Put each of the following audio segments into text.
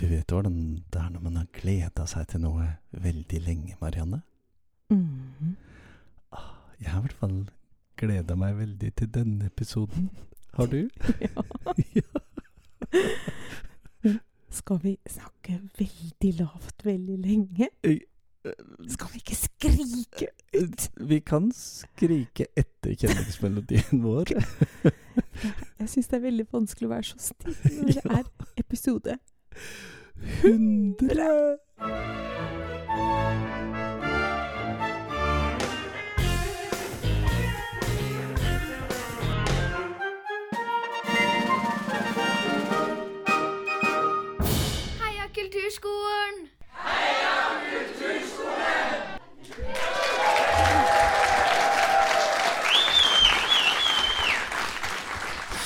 Du vet hvordan det er når man har gleda seg til noe veldig lenge, Marianne? Mhm. Jeg har i hvert fall gleda meg veldig til denne episoden. Har du? Ja. Skal vi snakke veldig lavt veldig lenge? Skal vi ikke skrike ut? Vi kan skrike etter kjenningsmelodien vår. Jeg syns det er veldig vanskelig å være så stille når det er episode. 100! Heia Kulturskolen!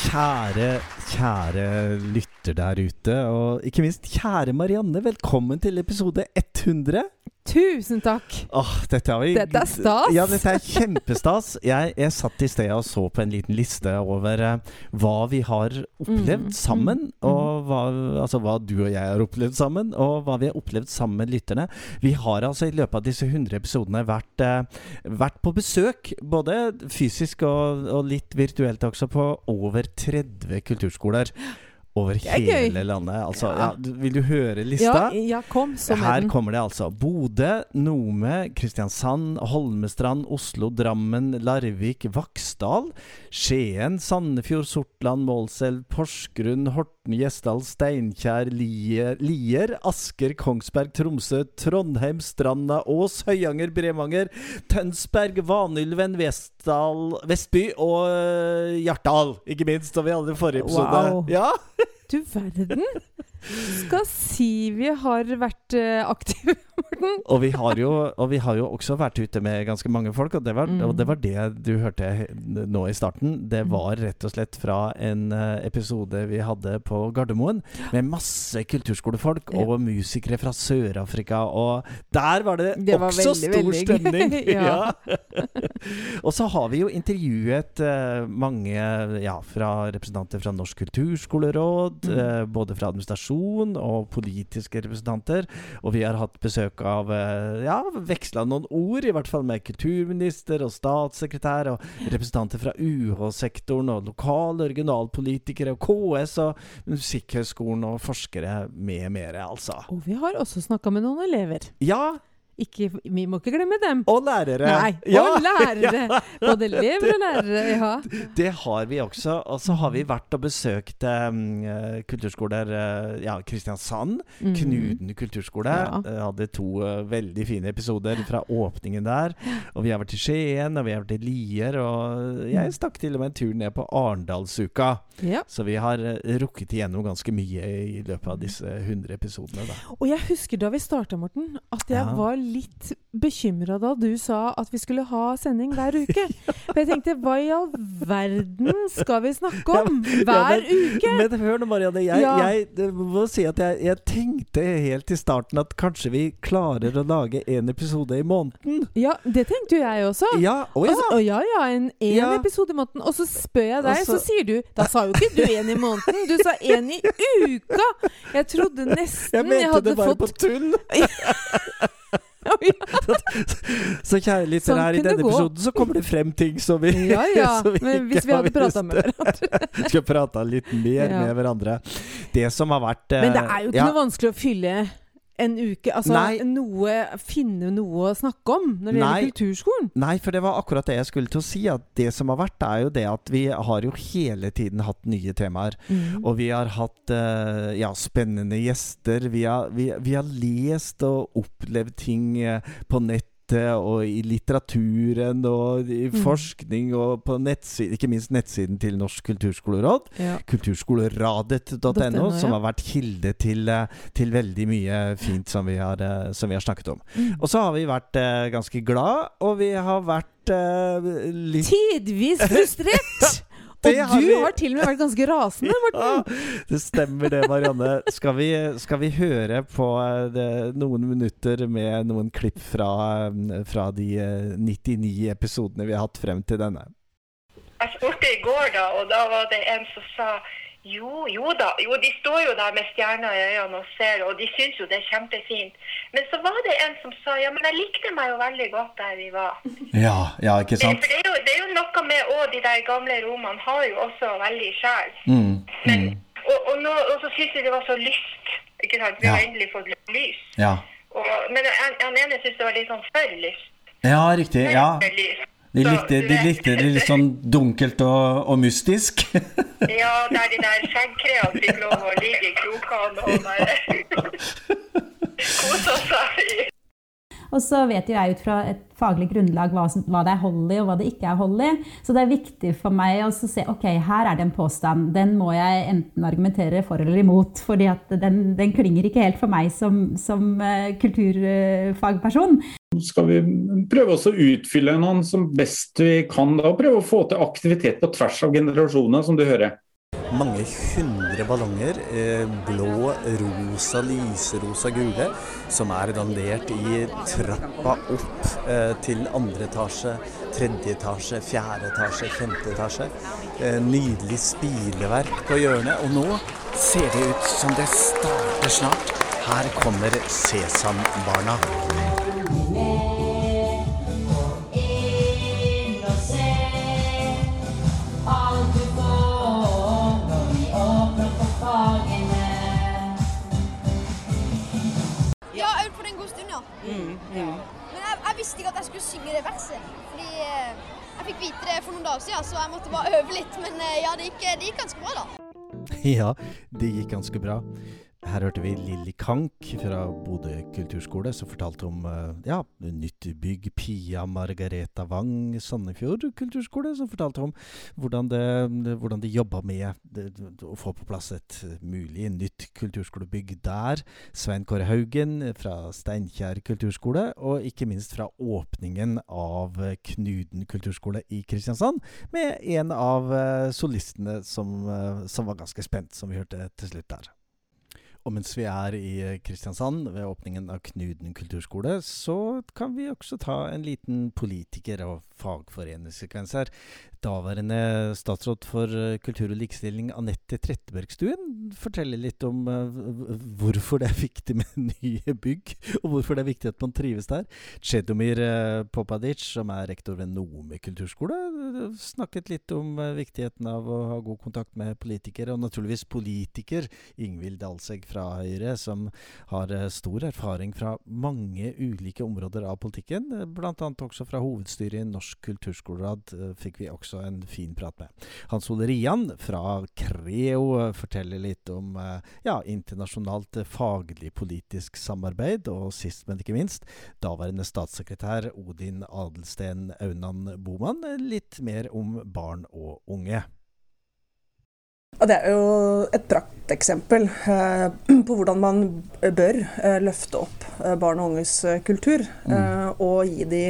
Kjære, kjære lytter der ute, og ikke minst kjære Marianne, velkommen til episode 100. Tusen takk! Åh, dette vi Dette er stas. Ja, dette er kjempestas. Jeg, jeg satt i sted og så på en liten liste over uh, hva vi har opplevd Mm, sammen. mm, Og hva, altså hva du og jeg har opplevd sammen, og hva vi har opplevd sammen med lytterne. Vi har altså i løpet av disse 100 episodene vært, uh, vært på besøk, både fysisk og, og litt virtuelt også, på over 30 kulturskoler. Over er hele landet. Altså, Ja. ja, vil du høre lista? Ja, ja kom, Her kommer det altså. Bodø, Nome, Kristiansand, Holmestrand, Oslo, Drammen, Larvik, Vaksdal, Skien, Sandefjord, Sortland, Målselv, Porsgrunn, Horten, Gjesdal, Steinkjer, Lier, Lier, Asker, Kongsberg, Tromsø, Trondheim, Stranda, Ås, Høyanger, Bremanger, Tønsberg, Vanylven, Vestdal, Vestby og øh, Hjartdal, ikke minst, som vi hadde i forrige episode. Wow. Ja, Du verden. Skal si vi har vært eh, aktive, Morten. Og vi, har jo, og vi har jo også vært ute med ganske mange folk, og det var, Mm. og det, var det du hørte nå i starten. Det Mm. var rett og slett fra en eh, episode vi hadde på Gardermoen, med masse kulturskolefolk og musikere fra Sør-Afrika, og der var det, Det var også veldig, stor! Ja. og så har vi jo intervjuet eh, mange ja, fra representanter fra Norsk kulturskoleråd, Mm. eh, både fra administrasjon og politiske representanter. Og vi har hatt besøk av eh, ja, veksla noen ord, i hvert fall med kulturminister og statssekretær, og representanter fra UH-sektoren og lokale regionalpolitikere og KS og Musikkhøgskolen og forskere med mere, altså. Og vi har også snakka med noen elever. Ja, Ikke, vi må ikke glemme dem. og lærere. Nei, ja, og lærere! Både elever og lærere. Ja. Det har vi også. Og så har vi vært og besøkt um, kulturskoler eh, Ja, Kristiansand. Mm. Knuden kulturskole. Ja. Eh, hadde to uh, veldig fine episoder fra åpningen der. Og vi har vært i Skien, og vi har vært i Lier, og jeg Mm. stakk til og med en tur ned på Arendalsuka. Ja. Så vi har uh, rukket igjennom ganske mye i løpet av disse 100 episodene. Da. Og jeg husker da vi starta, Morten, at jeg var litt bekymra da du sa at vi skulle ha sending hver uke. For jeg tenkte hva i all verden skal vi snakke om hver Ja, men, uke? Men hør nå, Marianne. Jeg, Ja. jeg må si at jeg, jeg tenkte helt i starten at kanskje vi klarer å lage en episode i måneden. Ja, det tenkte jo jeg også. Ja, å ja. Altså, å ja, ja, en, en Ja. episode i måneden. Og så spør jeg deg, Altså- så sier du Da sa jo ikke du en i måneden, du sa en i uka! Jeg trodde nesten Jeg mente hadde det bare fått på tull. Å. Så kjære lyttere, Sånn her i denne episoden så kommer det frem ting som vi ja, ja. vi Men hvis vi hadde prata med hverandre. Skal prate litt mer Ja. med hverandre. Det som har vært eh, Men det er jo ikke ja, noe vanskelig å fylle en uke Altså noe Finne noe å snakke om når det Nei. gjelder kulturskolen. Nei, for det var akkurat det jeg skulle til å si. At det som har vært, er jo det at vi har jo hele tiden hatt nye temaer. Mm. Og vi har hatt uh, ja, spennende gjester. Vi har, vi, vi har lest og opplevd ting uh, på nettet og i litteraturen og i Mm. forskning og på nettsiden, ikke minst nettsiden til Norsk kulturskoleråd. Ja. Kulturskoleradet.no, som har vært kilde til, eh, til veldig mye fint som vi har, eh, som vi har snakket om. Mm. Og så har vi vært eh, ganske glad, og vi har vært litt Tidvis frustrert! Og Det har du vi- har til og med vært ganske rasende, Morten. Ja, det stemmer det, Marianne. Skal vi, skal vi høre på eh, det, noen minutter med noen klipp fra, eh, fra de eh, 99 episodene vi har hatt frem til denne? Jeg spurte i går, da, og da var det en som sa Jo, jo da. Jo, de står jo der med stjerner i øynene og ser, og de syns jo det er kjempefint. Men så var det en som sa ja, men jeg likte meg jo veldig godt der vi var. Ja, ja, ikke Det, sant? for det er, jo, det og de der gamle romene har jo også veldig sjel. Mm, Men, mm, og, og, nå, og så syns jeg det var så lyst. Ikke sant? Vi har endelig fått lys. ja. Og, men han, ene syntes det var litt sånn for lyst. ja, riktig. Ja. De likte, de likte det litt sånn dunkelt og, og mystisk. Ja, der de der skjeggkreene fikk lov å ligge i krokene og bare kose seg. i. Og så vet jo jeg ut fra et faglig grunnlag hva, hva det er hold i og hva det ikke er hold i. Så det er viktig for meg å se ok, her er det en påstand. Den må jeg enten argumentere for eller imot. fordi den, den klinger ikke helt for meg som, som eh, kulturfagperson. skal vi prøve å utfylle noen som best vi kan da, og prøve å få til aktivitet på tvers av generasjoner, som du hører. Mange hundre ballonger, eh, blå, rosa, lyserosa, gule, som er dandert i trappa opp eh, til andre etasje, tredje etasje, fjerde etasje, femte etasje. Eh, nydelig spileverk på hjørnet, og nå ser det ut som det starter snart. Her kommer Sesambarna. Det Mm, mm. Men jeg, jeg visste ikke at jeg skulle synge det verset. Fordi eh, jeg fikk vite det for noen dager siden, så jeg måtte bare øve litt. Men eh, ja, det gikk, det gikk ganske bra, da. Ja, det gikk ganske bra. Her hørte vi Lilly Kank fra Bodø kulturskole, som fortalte om eh, ja, nytt bygg. Pia Margareta Wang, Sandefjord kulturskole, som fortalte om hvordan, det, hvordan de jobba med å få på plass et mulig nytt kulturskolebygg der. Svein Kåre Haugen fra Steinkjer kulturskole, og ikke minst fra åpningen av Knuden kulturskole i Kristiansand, med en av eh, solistene som, eh, som var ganske spent, som vi hørte til slutt der. Og mens vi er i eh, Kristiansand ved åpningen av Knuden kulturskole, så kan vi også ta en liten politiker- og fagforeningssekvens her. Daværende statsråd for eh, kultur og likestilling, Anette Trettebergstuen, forteller litt om eh, hvorfor det er viktig med nye bygg, og hvorfor det er viktig at man trives der. Chedomir eh, Popadic, som er rektor ved Nome kulturskole, snakket litt om viktigheten av å ha god kontakt med politikere, og naturligvis politiker Ingvild Dalsegg fra Høyre, som har stor erfaring fra mange ulike områder av politikken, bl.a. også fra hovedstyret i Norsk kulturskoleråd, eh, fikk vi også en fin prat med. Hans Ole Rian fra Creo eh, forteller litt om eh, ja, internasjonalt eh, faglig politisk samarbeid, og sist, men ikke minst, daværende statssekretær Odin Adelsten Aunan Boman, litt mer om barn og unge. Og det er jo et prakteksempel eh, på hvordan man bør løfte opp barn og unges kultur. Mm. og gi de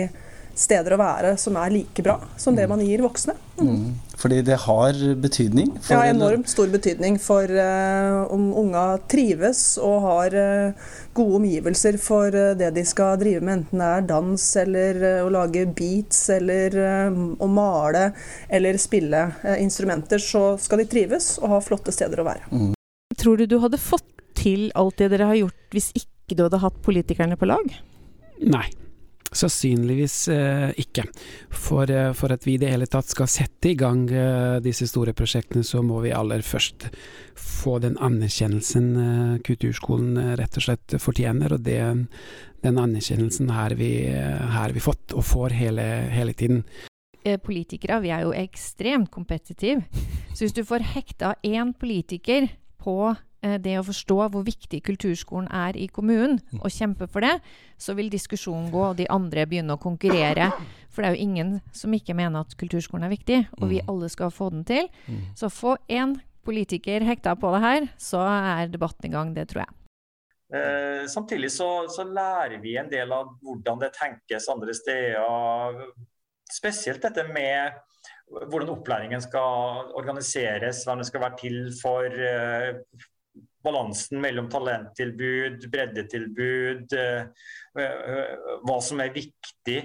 steder å være som er like bra som det man gir voksne. Fordi det har betydning Det har enormt stor betydning for uh, om unga trives og har uh, gode omgivelser for uh, det de skal drive med, enten det er dans eller å lage beats eller å male eller spille instrumenter, så skal de trives og ha flotte steder å være. Tror du du hadde fått til alt det dere har gjort hvis ikke du hadde hatt politikerne på lag? Nei. Sannsynligvis eh, ikke. For, eh, for at vi i det hele tatt skal sette i gang eh, disse store prosjektene, så må vi aller først få den anerkjennelsen kulturskolen rett og slett fortjener. Og det, den anerkjennelsen har vi, har vi fått, og får hele, hele tiden. politikere vi er jo ekstremt kompetitive. Så hvis du får hekta én politiker på det å forstå hvor viktig kulturskolen er i kommunen, og kjempe for det, så vil diskusjonen gå, og de andre begynne å konkurrere. For det er jo ingen som ikke mener at kulturskolen er viktig, og vi alle skal få den til. Så få én politiker hekta på det her, så er debatten i gang, det tror jeg. Eh, samtidig så, så lærer vi en del av hvordan det tenkes andre steder. Spesielt dette med hvordan opplæringen skal organiseres, hvem den skal være til for. Eh, balansen mellom talenttilbud, breddetilbud, eh, eh, hva som er viktig.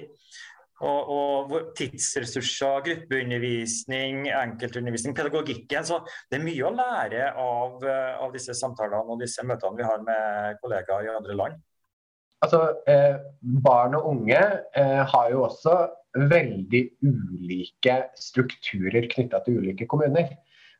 Og, og tidsressurser, gruppeundervisning, enkeltundervisning, pedagogikken. Så det er mye å lære av, av disse samtalene og disse møtene vi har med kollegaer i andre land. Altså, eh, Barn og unge eh, har jo også veldig ulike strukturer knytta til ulike kommuner.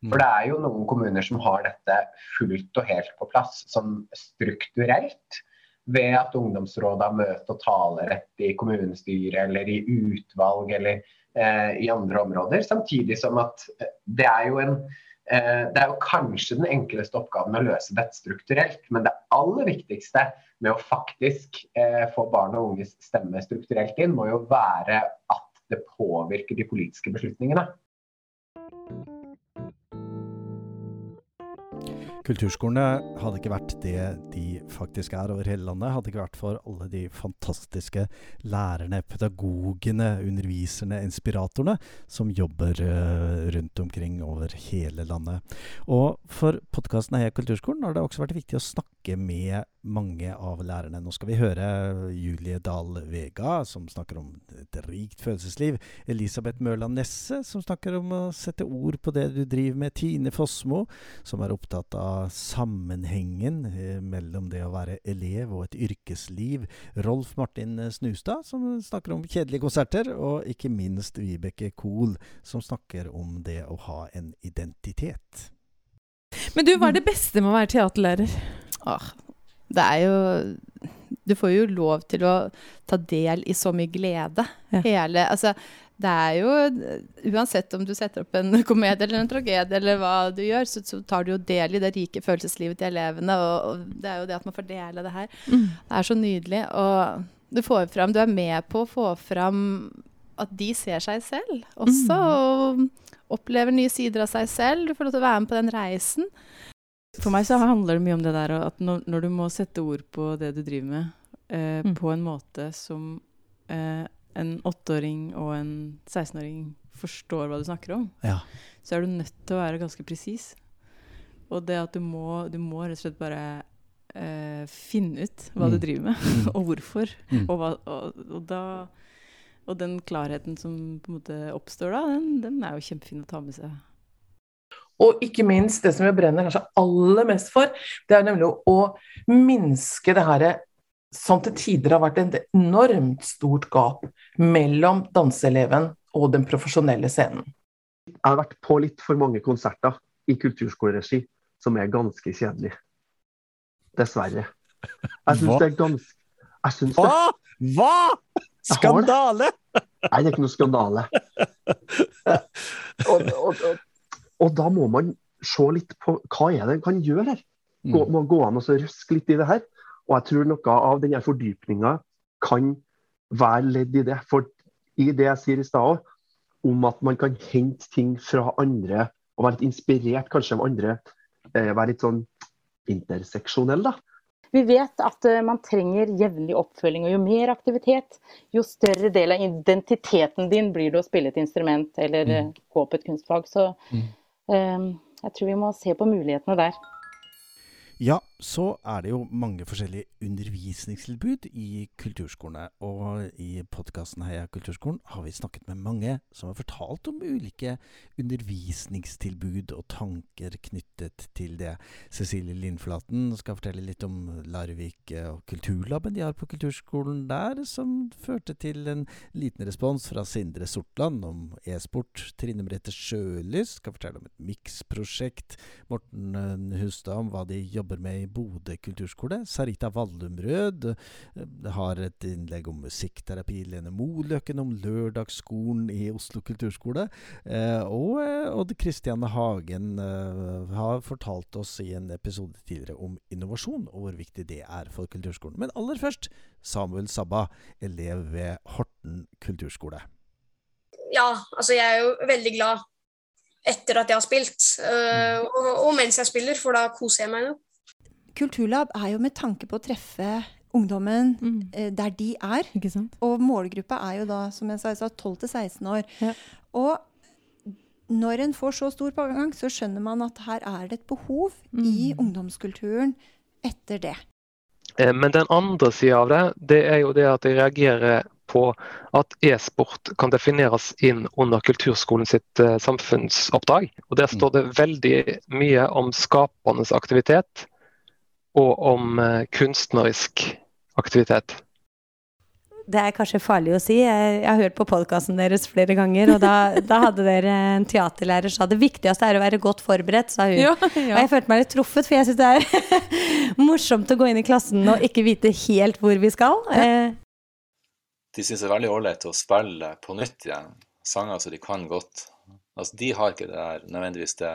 For det er jo noen kommuner som har dette fullt og helt på plass, som strukturelt. Ved at ungdomsrådet har møte- og talerett i kommunestyret eller i utvalg eller eh, i andre områder. Samtidig som at eh, det er jo en eh, det er jo kanskje den enkleste oppgaven å løse dette strukturelt, men det aller viktigste med å faktisk eh, få barn og unges stemme strukturelt inn, må jo være at det påvirker de politiske beslutningene. Kulturskolene hadde ikke vært det de faktisk er over hele landet, hadde ikke vært for alle de fantastiske lærerne, pedagogene, underviserne, inspiratorene som jobber uh, rundt omkring over hele landet. Og for podkasten Heia kulturskolen har det også vært viktig å snakke med mange av lærerne. Nå skal vi høre Julie Dahl Vega, som snakker om et rikt følelsesliv. Elisabeth Mørland Nesse, som snakker om å sette ord på det du driver med. Tine Fossmo, som er opptatt av sammenhengen eh, mellom det å være elev og et yrkesliv. Rolf Martin Snustad, som snakker om kjedelige konserter. Og ikke minst Vibeke Kohl, som snakker om det å ha en identitet. Men du, hva er det beste med å være teaterlærer? Åh, det er jo Du får jo lov til å ta del i så mye glede. Ja. Hele Altså, det er jo Uansett om du setter opp en komedie eller en tragedie eller hva du gjør, så, så tar du jo del i det rike følelseslivet til elevene, og, og, det er jo det at man får dele det her. Mm. Det er så nydelig. Og du får fram Du er med på å få fram at de ser seg selv også, mm. og opplever nye sider av seg selv. Du får lov til å være med på den reisen. For meg så handler det mye om det der at når, når du må sette ord på det du driver med, eh, mm. på en måte som eh, en åtteåring og en 16-åring forstår hva du snakker om, ja. så er du nødt til å være ganske presis. Og det at du må, du må rett og slett bare eh, finne ut hva mm. du driver med, mm. og hvorfor. Mm. Og, hva, og, og, da, og, den klarheten som på en måte oppstår da, den, den er jo kjempefin å ta med seg og ikke minst det som jeg brenner kanskje aller mest for, det er nemlig å, å minske det her som til tider har vært et enormt stort gap mellom danseeleven og den profesjonelle scenen. Jeg har vært på litt for mange konserter i kulturskoleregi som er ganske kjedelige. Dessverre. Jeg syns det er ganske Hva?! Hva?! Skandale! Nei, det er ikke noe skandale. og, og, og, og da må man se litt på hva er det en kan gjøre her. Gå, mm. må gå an og røske litt i det her. Og jeg tror noe av denne fordypninga kan være ledd i det. For i det jeg sier i stad òg, om at man kan hente ting fra andre og være litt inspirert kanskje av andre, eh, være litt sånn interseksjonell, da. Vi vet at uh, man trenger jevnlig oppfølging, og jo mer aktivitet, jo større del av identiteten din blir det å spille et instrument eller mm. uh, gå på et kunstfag. Så mm. Ehm, jeg tror vi må se på mulighetene der. Ja, så er det jo mange forskjellige undervisningstilbud i kulturskolene. Og i podkasten Heia kulturskolen har vi snakket med mange som har fortalt om ulike undervisningstilbud og tanker knyttet til det. Cecilie Lindflaten skal fortelle litt om Larvik og kulturlaben de har på kulturskolen der, som førte til en liten respons fra Sindre Sortland om e-sport. Trine Merete Sjølys skal fortelle om et miksprosjekt. Morten Hustad om hva de jobber med i Bodø kulturskole. Sarita Vallumrød eh, har et innlegg om musikkterapi. Lene Moløkken om lørdagsskolen i Oslo kulturskole. Eh, og eh, Odd Kristiane Hagen har fortalt oss i en episode tidligere om innovasjon, og hvor viktig det er for kulturskolen. Men aller først Samuel Sabba, elev ved Horten kulturskole. Ja, altså jeg er jo veldig glad etter at jeg har spilt, og, og, mens jeg spiller, for da koser jeg meg jo. Kulturlab er jo med tanke på å treffe ungdommen mm. eh, der de er. Og målgruppa er jo da, som jeg sa, 12 16 år. Ja. Og når en får så stor pågang, så skjønner man at her er det et behov mm. i ungdomskulturen etter det. Eh, men den andre sida av det, det er jo det at jeg reagerer på at e-sport kan defineres inn under kulturskolen sitt uh, samfunnsoppdrag. Og Der står det veldig mye om skapende aktivitet og om uh, kunstnerisk aktivitet. Det er kanskje farlig å si. Jeg, har hørt på podkasten deres flere ganger, og da, da, hadde dere en teaterlærer sa det viktigste er å være godt forberedt, sa hun. Ja, ja. Og jeg følte meg litt truffet, for jeg syns det er morsomt å gå inn i klassen og ikke vite helt hvor vi skal. Ja. Eh. De syns det er veldig ålreit å spille på nytt igjen sanger som de kan godt. Altså, de har ikke det der nødvendigvis det,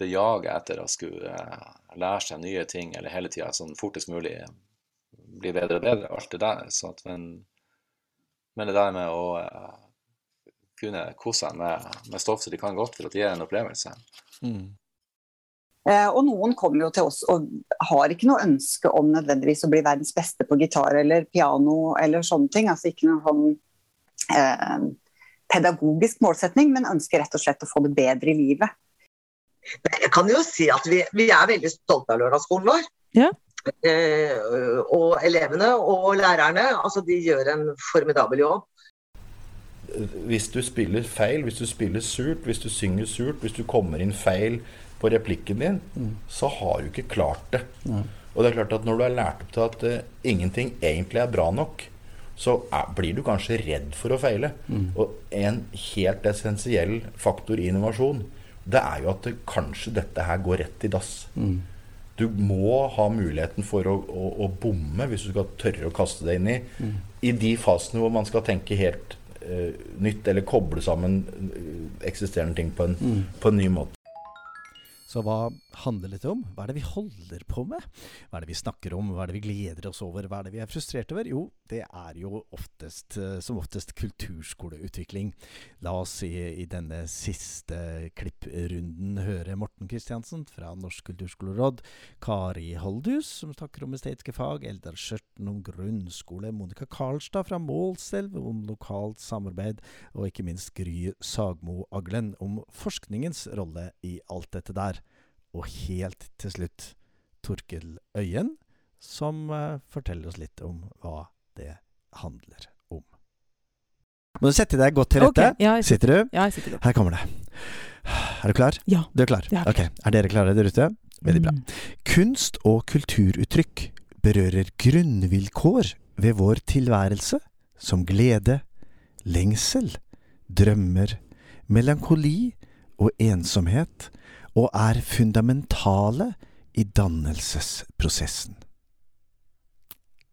det jaget etter å skulle eh, lære seg nye ting eller hele tida sånn fortest mulig blir bedre og bedre, alt det der. At, men, men, det der med å uh, kunne kose seg med, med, stoff som de kan godt, for at det gir en opplevelse. Mm. Eh, og noen kommer jo til oss og har ikke noe ønske om nødvendigvis å bli verdens beste på gitar eller piano eller sånne ting. Altså ikke noen sånn eh, pedagogisk målsetning, men ønsker rett og slett å få det bedre i livet. Jeg kan jo si at vi, vi er veldig stolte av lørdagsskolen vår. Ja. Eh, og elevene og lærerne. Altså, de gjør en formidabel jobb. Hvis du spiller feil, hvis du spiller surt, hvis du synger surt, hvis du kommer inn feil på replikken din, mm. så har du ikke klart det. Mm. Og det er klart at når du har lært opp til at uh, ingenting egentlig er bra nok, så er, blir du kanskje redd for å feile. Mm. Og en helt essensiell faktor i innovasjon, det er jo at det, kanskje dette her går rett i dass. Mm. Du må ha muligheten for å, å, å, bomme hvis du skal tørre å kaste deg inn i. Mm. I de fasene hvor man skal tenke helt uh, nytt, eller koble sammen uh, eksisterende ting på en, mm. på en ny måte. Så hva handler litt om? Hva er det vi holder på med? Hva er det vi snakker om? Hva er det vi gleder oss over? Hva er det vi er frustrert over? Jo, det er jo oftest, eh, som oftest kulturskoleutvikling. La oss i, i denne siste klipprunden høre Morten Kristiansen fra Norsk kulturskoleråd, Kari Holdhus som snakker om estetiske fag, Eldar Skjørten om grunnskole, Monica Karlstad fra Målselv om lokalt samarbeid, og ikke minst Gry Sagmo Aglen om forskningens rolle i alt dette der. Og helt til slutt Torkel Øyen, som uh, forteller oss litt om hva det handler om. Må du sette deg godt til rette. Okay, ja, sitter, du? Ja, jeg sitter godt. Her kommer det. Er du klar? Ja. Du er klar? Er ok. Er dere klare der ute? Veldig bra. Mm. Kunst og kulturuttrykk berører grunnvilkår ved vår tilværelse, som glede, lengsel, drømmer, melankoli og ensomhet, og er fundamentale i dannelsesprosessen.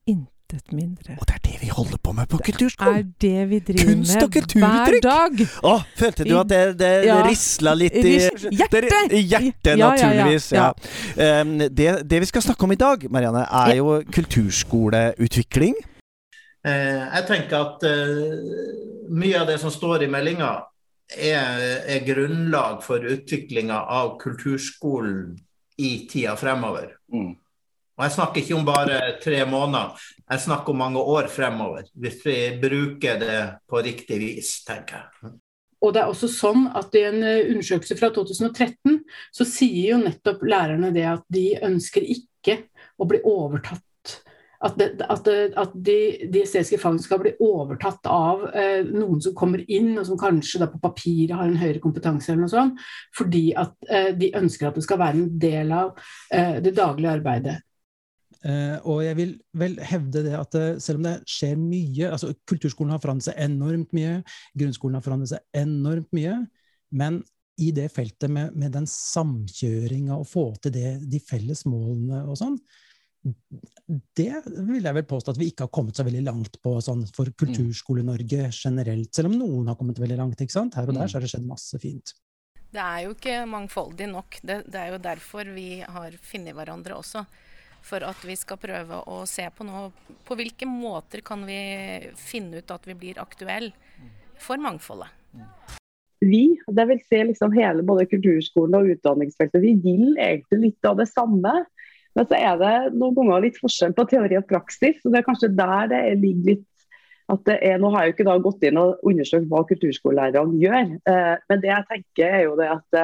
Intet mindre. Og det er det vi holder på med på kulturskolen! Det er det vi driver Kunst og kulturuttrykk! Hver dag! Å, følte du at det, det ja. risla litt i Hjertet! Hjertet, naturligvis. Ja, ja, um, det, det, vi skal snakke om i dag, Marianne, er jo kulturskoleutvikling. Uh, jeg tenker at uh, mye av det som står i meldinga, er, er grunnlag for utviklinga av kulturskolen i tida fremover. Mm. Og Jeg snakker ikke om bare tre måneder, jeg snakker om mange år fremover. Hvis vi bruker det på riktig vis, tenker jeg. Og det er også sånn at I en eh, undersøkelse fra 2013 så sier jo nettopp lærerne det at de ønsker ikke å bli overtatt at, det, at, at de, de, estetiske fagene skal bli overtatt av eh, noen som kommer inn, og som kanskje da på papiret har en høyere kompetanse, eller noe sånt, fordi at eh, de ønsker at det skal være en del av eh, det daglige arbeidet. Uh, og jeg vil vel hevde det at uh, selv om det skjer mye altså Kulturskolen har forandret seg enormt mye, grunnskolen har forandret seg enormt mye, men i det feltet med, med den samkjøringa og få til det, de felles målene og sånn, det vil jeg vel påstå at vi ikke har kommet så veldig langt på sånn for Kulturskole-Norge generelt, selv om noen har kommet veldig langt. ikke sant? Her og der mm. så har det skjedd masse fint. Det er jo ikke mangfoldig nok. Det, det er jo derfor vi har funnet hverandre også. For at vi skal prøve å se på noe På hvilke måter kan vi finne ut at vi blir aktuelle for mangfoldet? Vi, det vil si liksom hele både kulturskolen og utdanningsfeltet, vi vil egentlig litt av det samme. Men så er det noen ganger litt forskjell på teori og praksis. og Det er kanskje der det ligger litt at det er, Nå har jeg jo ikke gått inn og undersøkt hva kulturskolelærerne gjør, eh, men det jeg tenker er jo det at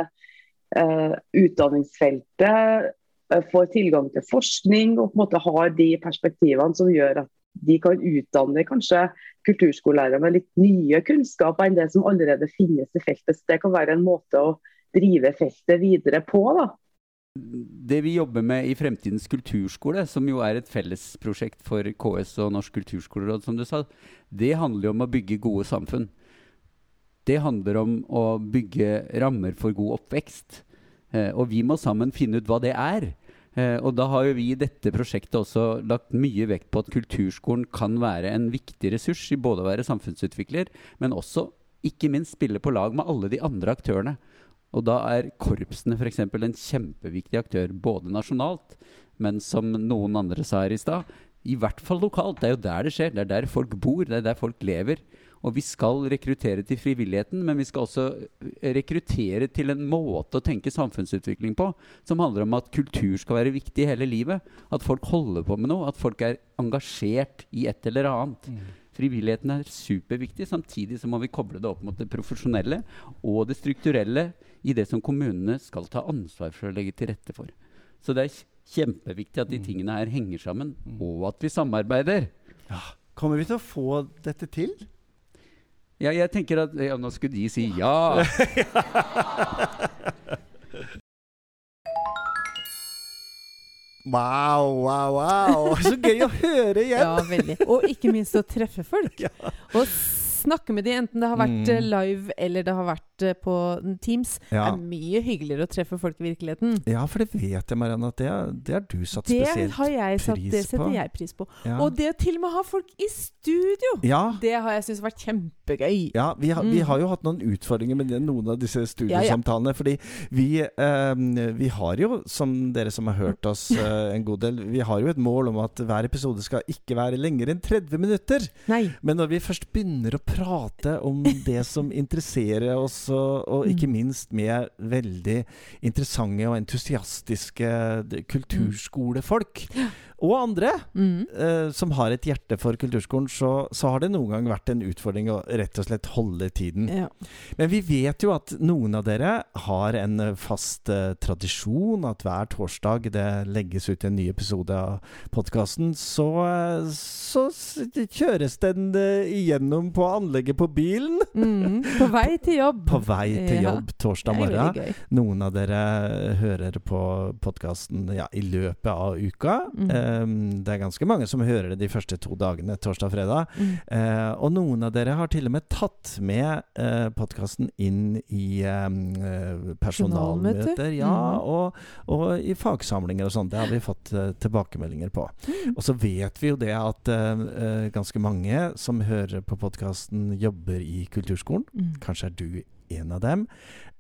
eh, utdanningsfeltet eh, får tilgang til forskning og på en måte har de perspektivene som gjør at de kan utdanne kanskje kulturskolelærere med litt nye kunnskaper enn det som allerede finnes i feltet. Så det kan være en måte å drive feltet videre på. da. Det vi jobber med i Fremtidens kulturskole, som jo er et fellesprosjekt for KS og Norsk kulturskoleråd, som du sa, det handler jo om å bygge gode samfunn. Det handler om å bygge rammer for god oppvekst. Eh, og vi må sammen finne ut hva det er. Eh, og da har jo vi i dette prosjektet også lagt mye vekt på at kulturskolen kan være en viktig ressurs i både å være samfunnsutvikler, men også ikke minst spille på lag med alle de andre aktørene. Og da er korpsene f.eks. en kjempeviktig aktør, både nasjonalt, men som noen andre sa her i stad, i hvert fall lokalt. Det er jo der det skjer. Det er der folk bor, det er der folk lever. Og vi skal rekruttere til frivilligheten, men vi skal også eh, rekruttere til en måte å tenke samfunnsutvikling på som handler om at kultur skal være viktig hele livet. At folk holder på med noe, at folk er engasjert i et eller annet. Mm. Frivilligheten er superviktig. Samtidig så må vi koble det opp mot det profesjonelle og det strukturelle i det som kommunene skal ta ansvar for å legge til rette for. Så det er kjempeviktig at de mm. tingene her henger sammen, mm. og at vi samarbeider. Ja. Kommer vi til å få dette til? Ja, jeg tenker at ja, Nå skulle de si ja. Wow, wow, wow. Så gøy å høre igjen! ja, veldig. Og ikke minst å treffe folk. Ja. Og snakke med dem, enten det har vært mm. live eller det har vært uh, på Teams. Ja. Det er mye hyggeligere å treffe folk i virkeligheten. Ja, for det vet jeg, Marianne, at det har du satt det spesielt har jeg satt, pris på. Det setter jeg pris på. Ja. Og det å til og med ha folk i studio, ja. det har jeg syntes vært kjempegøy. Ja, vi, ha, mm. vi, har jo hatt noen utfordringer med noen av disse studiosamtalene. Fordi vi, eh, vi har jo, som dere som har hørt oss eh, en god del, vi har jo et mål om at hver episode skal ikke være lenger enn 30 minutter. Nei. Men når vi først begynner å prate om det som interesserer oss, og, og ikke mm. minst med veldig interessante og entusiastiske kulturskolefolk. Og andre mm. uh, som har et hjerte for kulturskolen, så, så, har det noen gang vært en utfordring å rett og slett holde tiden. Ja. Men vi vet jo at noen av dere har en fast uh, tradisjon at hver torsdag det legges ut en ny episode av podkasten. Så, uh, så, kjøres den igjennom på anlegget på bilen. Mm. På vei til jobb. På vei til jobb torsdag morgen. Noen av dere hører på podkasten ja, i løpet av uka. Mm. Um, det er ganske mange som hører det de første to dagene, torsdag og fredag. Mm. Uh, og noen av dere har til og med tatt med uh, eh, podkasten inn i um, personalmøter. Ja, mm. og, og, i fagsamlinger og sånn. Det har vi fått uh, tilbakemeldinger på. Mm. Og så vet vi jo det at ganske mange som hører på podkasten, jobber i kulturskolen. Mm. Kanskje er du en av dem.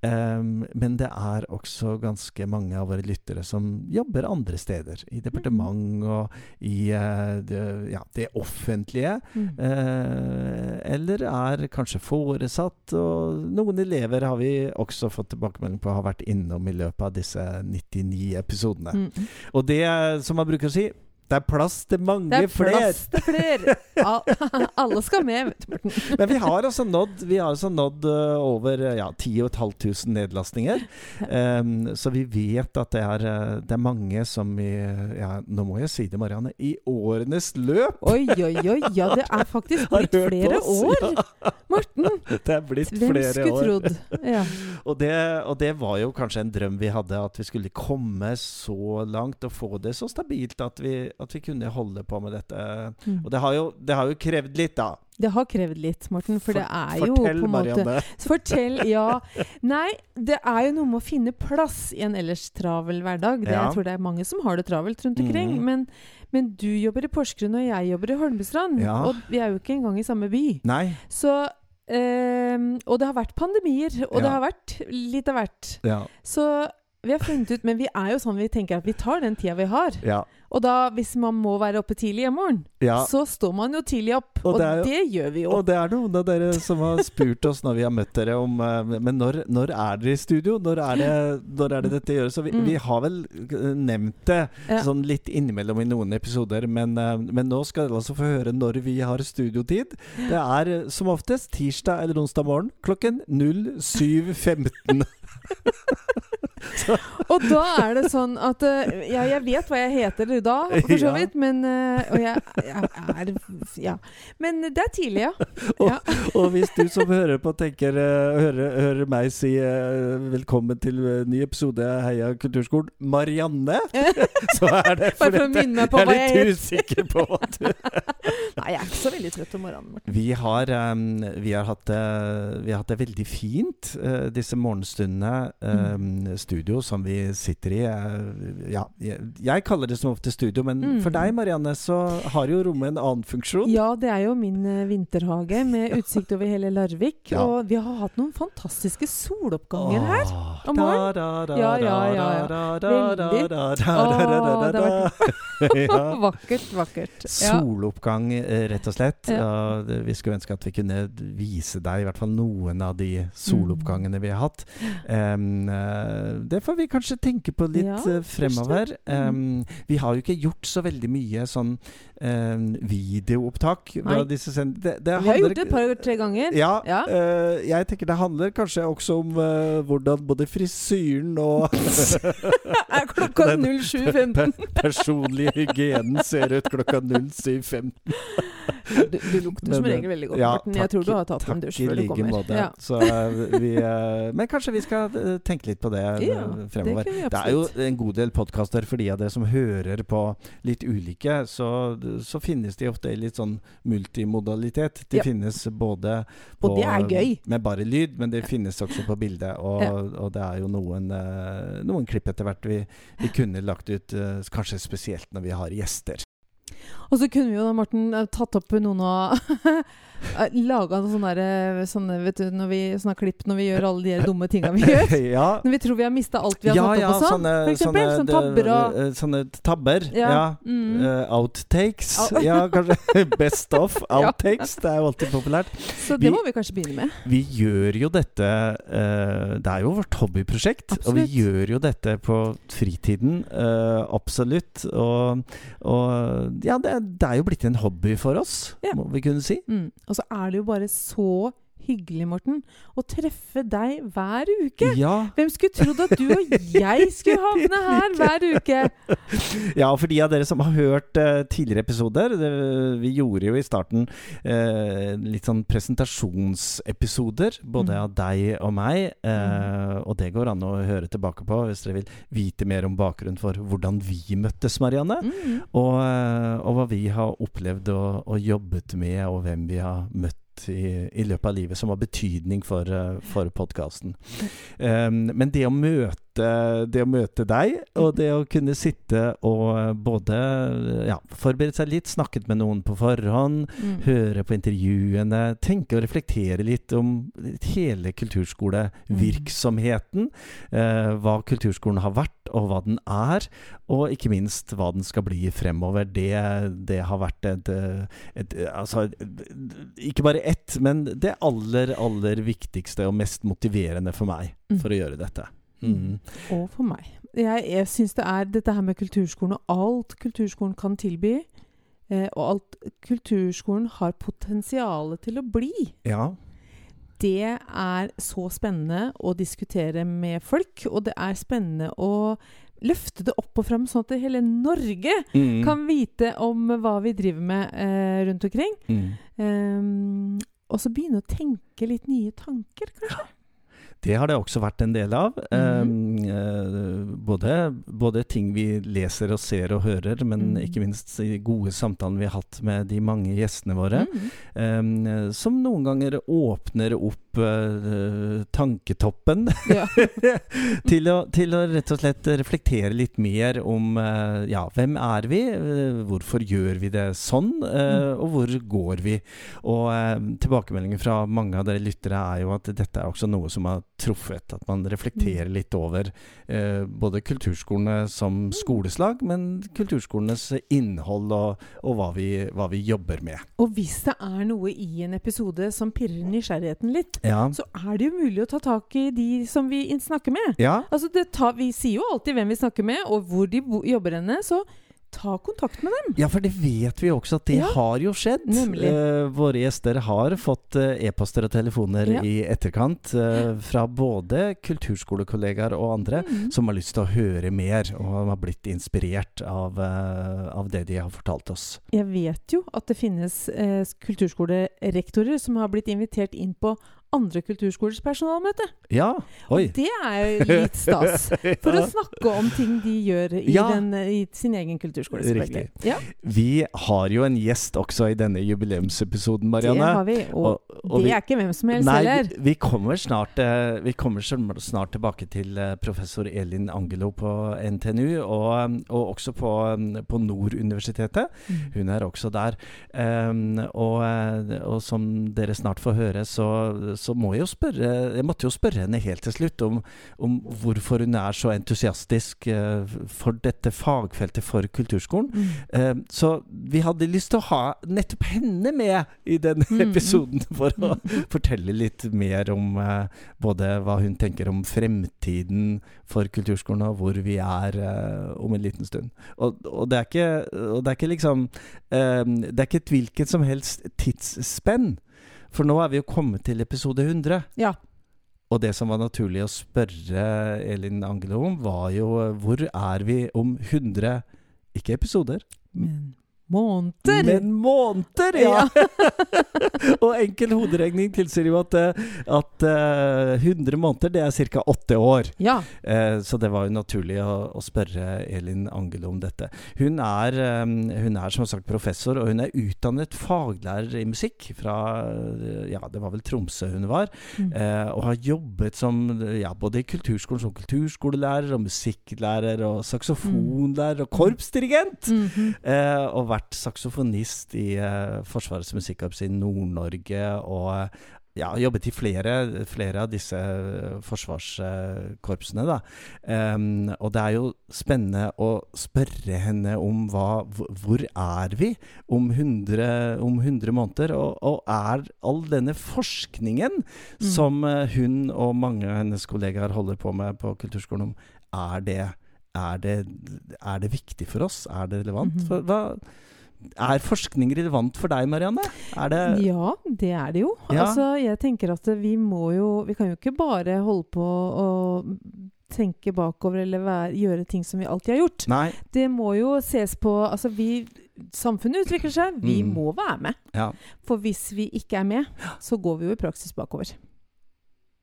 Um, men det er også ganske mange av våre lyttere som jobber andre steder. I departement og i uh, det, ja, det, offentlige. Mm. Uh, eller er kanskje foresatt. Og noen elever har vi også fått tilbakemelding på har vært innom i løpet av disse 99 episodene. Mm. Og det som man bruker å si det er plass til mange flere. Det er plass til flere. Alle skal med, vet du, Morten. Men vi har altså nådd, vi har altså nådd uh, over ja, 10 500 nedlastninger. Um, så vi vet at det er, uh, det er mange som i ja, Nå må jeg si det, Marianne. I årenes løp Oi, oi, oi. Ja, det er faktisk blitt flere oss, år. Ja. Morten. Det er blitt Hvem flere år. Hvem skulle trodd? Ja. og, det, og det var jo kanskje en drøm vi hadde, at vi skulle komme så langt og få det så stabilt at vi at vi kunne holde på med dette. Mm. Og det har, jo, det har, jo, krevd litt, da. Det har krevd litt, Morten. For, for det er jo på en måte Marianne. Fortell, ja. Nei, det er jo noe med å finne plass i en ellers travel hverdag. Det, ja. Jeg tror det er mange som har det travelt rundt omkring. Mm. Men, men, du jobber i Porsgrunn, og jeg jobber i Holmestrand. Ja. Og vi er jo ikke engang i samme by. Nei. Så Um, og det har vært pandemier, og ja. det har vært litt av hvert. Ja. Så vi har funnet ut, men vi er jo sånn vi tenker at vi tar den tida vi har. Ja. Og da, hvis man må være oppe tidlig i morgen, ja. så står man jo tidlig opp. Og, og det, jo, det, gjør vi jo. Og det er noen av dere som har spurt oss når vi har møtt dere om uh, Men når, når, er dere i studio? Når er det, når er det dette gjøres? Så vi, mm. vi, har vel eh, nevnt det ja. sånn litt innimellom i noen episoder, men, uh, men nå skal dere altså få høre når vi har studiotid. Det er som oftest tirsdag eller onsdag morgen klokken 07.15. og da er det sånn at uh, Ja, jeg vet hva jeg heter da, for så vidt, men uh, Og jeg, jeg, er Ja. Men det er tidlig, ja. og, og, hvis du som hører på, tenker uh, hører, hører, meg si velkommen til ny episode av Heia kulturskolen, Marianne, så er det fordi for jeg, jeg er litt usikker på hva du Nei, jeg er ikke så veldig trøtt om morgenen. Morten. Vi har, um, vi har, hatt, det, vi har hatt det veldig fint disse morgenstundene. Um, mm. Studio som vi sitter i. ja, jeg, kaller det som ofte studio, men mm. for deg Marianne, så har jo rommet en annen funksjon. Ja, det er jo min uh, vinterhage med utsikt over hele Larvik. Ja. Og vi har hatt noen fantastiske soloppganger Åh, her om morgenen. Ja, ja, ja. Veldig. Åh, det har vært vakkert, vakkert. Soloppgang, rett og slett. Ja. vi skulle ønske at vi kunne vise deg i hvert fall noen av de soloppgangene vi har hatt. Um, det får vi kanskje tenke på litt ja, uh, fremover. Um, vi har jo ikke gjort så veldig mye sånn um, videoopptak Det, det. Vi har gjort det et par-tre ganger. Ja. ja. Uh, jeg tenker det handler kanskje også om uh, hvordan både frisyren og Er klokka 07.15? personlige hygienen ser ut klokka 07.15. du, du, lukter som regel veldig godt, ja, Morten. Jeg tror du har tatt en dusj før du kommer. Måte. Ja. Så, vi, men kanskje vi skal tenke litt på det ja, fremover. Det, det, er jo en god del podkaster for de av dere som hører på litt ulike. Så, så, finnes de ofte i litt sånn multimodalitet. De ja. finnes både på, med bare lyd, men de finnes også på bilde. Og, og, det er jo noen, uh, noen klipp etter hvert vi, vi kunne lagt ut, uh, kanskje spesielt når vi har gjester. Og så kunne vi jo da, Morten, eh, tatt opp noen av Laga sånne, sånne, vet du, når vi, sånne klipp når vi gjør alle de dumme tinga vi gjør. ja. Når vi tror vi har mista alt vi har ja, tatt opp og sånn. Sånne, for eksempel. Sånne, tabber og uh, Sånne tabber. Ja. ja. Mm. Uh, outtakes. ja, kanskje. Best of outtakes. Det er jo alltid populært. Så det vi, må vi kanskje begynne med. Vi gjør jo dette uh, Det er jo vårt hobbyprosjekt. Absolutt. Og vi gjør jo dette på fritiden. absolutt. Og, og ja, det, det, er jo blitt en hobby for oss, må vi kunne si. Mm. Og så er det jo bare så hyggelig, Morten, å treffe deg hver uke. Ja. Hvem skulle trodd at du og jeg skulle havne her hver uke? Ja, for de av dere som har hørt uh, tidligere episoder det, Vi gjorde jo i starten uh, litt sånn presentasjonsepisoder, både mm. av deg og meg. Uh. Og det går an å høre tilbake på hvis dere vil vite mer om bakgrunnen for hvordan vi møttes, Marianne. Mm. Og, og, hva vi har opplevd og, og jobbet med, og hvem vi har møtt i, i, løpet av livet som har betydning for, uh, for podkasten. Um, men det å møte møte, det å møte deg, og det å kunne sitte og både ja, forberede seg litt, snakket med noen på forhånd, mm. høre på intervjuene, tenke og reflektere litt om hele kulturskolevirksomheten. Eh, hva kulturskolen har vært, og hva den er, og ikke minst hva den skal bli fremover. Det, det har vært et, et, Altså, ikke bare ett, men det aller, aller viktigste og mest motiverende for meg mm. for å gjøre dette. Mm. Og for meg. Jeg, jeg syns det er dette her med kulturskolen og alt kulturskolen kan tilby, eh, og alt kulturskolen har potensial til å bli. Ja. Det er så spennende å diskutere med folk, og det er spennende å løfte det opp og fram, sånn at hele Norge mm. kan vite om hva vi driver med eh, rundt omkring. Mm. Um, og så begynne å tenke litt nye tanker, kanskje. Det har det også vært en del av. Mm. Um, både, både, ting vi leser og ser og hører, men mm. ikke minst de gode samtalene vi har hatt med de mange gjestene våre. Mm. Um, som noen ganger åpner opp uh, tanketoppen ja. til, å, til, å, rett og slett reflektere litt mer om uh, ja, hvem er vi, uh, hvorfor gjør vi det sånn, og hvor går vi? Og tilbakemeldingen fra mange av dere lyttere er jo at dette er også noe som har truffet. At man reflekterer mm. litt over eh, både kulturskolene som skoleslag, men kulturskolenes innhold og, og hva, vi, hva, vi, jobber med. Og hvis det er noe i en episode som pirrer nysgjerrigheten litt, ja. så er det jo mulig å ta tak i de som vi snakker med. Ja. Altså tar, vi sier jo alltid hvem vi snakker med, og hvor de jobber henne. så ta kontakt med dem. Ja, for det vet vi også at det ja. har jo skjedd. Uh, våre gjester har fått uh, e-poster og telefoner ja. i etterkant uh, fra både kulturskolekollegaer og andre mm. som har lyst til å høre mer, og har blitt inspirert av, av, det de har fortalt oss. Jeg vet jo at det finnes kulturskolerektorer som har blitt invitert inn på andre kulturskolers personalmøte. Ja, oi. Og det er litt stas. For å snakke om ting de gjør i, ja. den, i sin egen kulturskole. Riktig. Ja. Vi har jo en gjest også i denne jubileumsepisoden, Marianne. Det har vi, og, og, og det vi, er ikke hvem som helst nei, heller. Vi, vi, kommer snart, uh, vi kommer snart tilbake til uh, professor Elin Angelo på NTNU, og, og også på, um, på Nord-universitetet. Mm. Hun er også der. Um, og, og, som dere snart får høre, så så må jeg jo spørre Jeg måtte jo spørre henne helt til slutt om, om hvorfor hun er så entusiastisk uh, for dette fagfeltet for kulturskolen. Mm. Uh, så vi hadde lyst til å ha nettopp henne med i denne mm. episoden for å mm. fortelle litt mer om uh, både hva hun tenker om fremtiden for kulturskolen, og hvor vi er om en liten stund. Og, og, det, er ikke, og det er ikke liksom Det er ikke et hvilket som helst tidsspenn. For nå er vi jo kommet til episode 100. Ja. Og det som var naturlig å spørre Elin Angelo om, var jo hvor er vi om 100 Ikke episoder, men Måneder! Men måneder, ja! og enkel hoderegning tilsier jo at, eh, at uh, eh, 100 måneder, det er ca. åtte år. Ja. Uh, så det var jo naturlig å, å, spørre Elin Angelo om dette. Hun er, um, hun er, som sagt professor, og hun er utdannet faglærer i musikk fra Ja, det var vel Tromsø hun var. Mm. Uh, og har jobbet som ja, både i kulturskolen som kulturskolelærer og musikklærer og saksofonlærer og korpsdirigent. Mm -hmm. og vært vært saksofonist i uh, Forsvarets musikkorps i Nord-Norge og uh, ja, jobbet i flere, flere av disse uh, forsvarskorpsene. da. Um, og det er jo spennende å spørre henne om hva Hvor er vi om 100, om 100 måneder? Og, og, er all denne forskningen mm. som hun og mange av hennes kollegaer holder på med på kulturskolen, er det er det, er det viktig for oss? Er det relevant? Mm -hmm. for, hva, er forskning relevant for deg, Marianne? Det ja, det er det jo. Ja. Altså, jeg tenker at vi må jo Vi kan jo ikke bare holde på å tenke bakover eller være, gjøre ting som vi alltid har gjort. Nei. Det må jo ses på Altså, vi Samfunnet utvikler seg. Vi mm. må være med. Ja. For hvis vi ikke er med, så går vi jo i praksis bakover.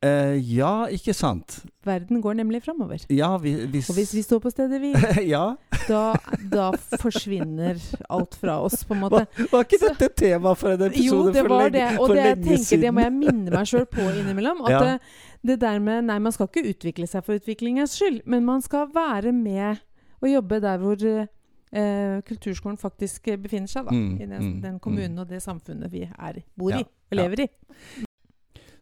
Uh, ja, ikke sant. Verden går nemlig framover. Ja, hvis... Og hvis vi står på stedet ja. da, da, forsvinner alt fra oss, på en måte. Var, var ikke dette tema for en episode jo, det for, var lenge, det. Og det, jeg tenker, det må jeg minne meg sjøl på innimellom. At ja. det, det, der med Nei, man skal ikke utvikle seg for utviklingens skyld, men man skal være med og jobbe der hvor eh, kulturskolen faktisk befinner seg. Da, mm, I den, mm, den kommunen mm. og det samfunnet vi er, bor i og lever i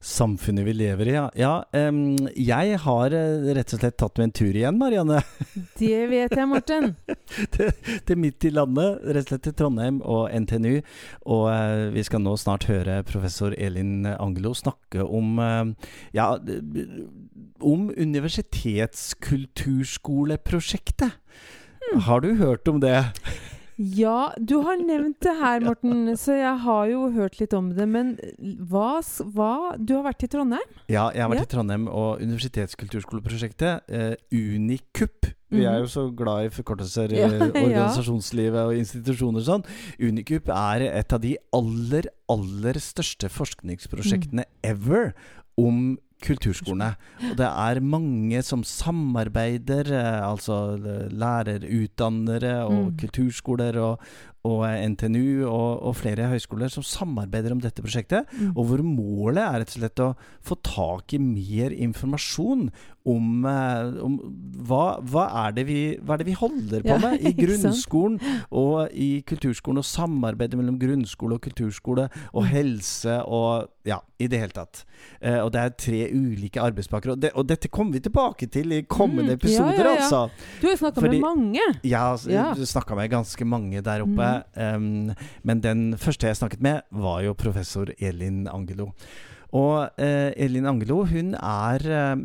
samfunnet vi lever i, ja. ja um, jeg har uh, rett og slett tatt meg en tur igjen, Marianne. Det vet jeg, Morten. til, til, midt i landet, rett og slett til Trondheim og NTNU. Og uh, vi skal nå snart høre professor Elin Angelo snakke om uh, ja, om universitetskulturskoleprosjektet. Mm. Har du hørt om det? Ja, du har nevnt det her, Morten, så jeg har jo hørt litt om det. Men hva, hva Du har vært i Trondheim? Ja, jeg har vært ja. i Trondheim. Og Universitetskulturskoleprosjektet, eh, Unikup Vi er mhm. jo så glad i forkortelser i ja, organisasjonslivet og institusjoner og sånn. Unikup er et av de aller, aller største forskningsprosjektene mm. ever om kulturskolene. Og det er mange som samarbeider, eh, altså lærerutdannere og mm. kulturskoler og, og NTNU og, og, flere høyskoler som samarbeider om dette prosjektet. Mm. Og hvor målet er rett og slett å få tak i mer informasjon om, eh, om hva, hva, er det vi, hva er det vi holder på med i grunnskolen og i kulturskolen, og samarbeidet mellom grunnskole og kulturskole og mm. helse og ja, i det hele tatt. Uh, og det er tre ulike arbeidspakker. Og, det, og, dette kommer vi tilbake til i kommende mm, episoder, ja, ja, ja. altså. Du har snakka med mange. Ja, ja. snakka med ganske mange der oppe. Um, men den første jeg snakket med, var jo professor Elin Angelo. Og eh, Elin Angelo hun er,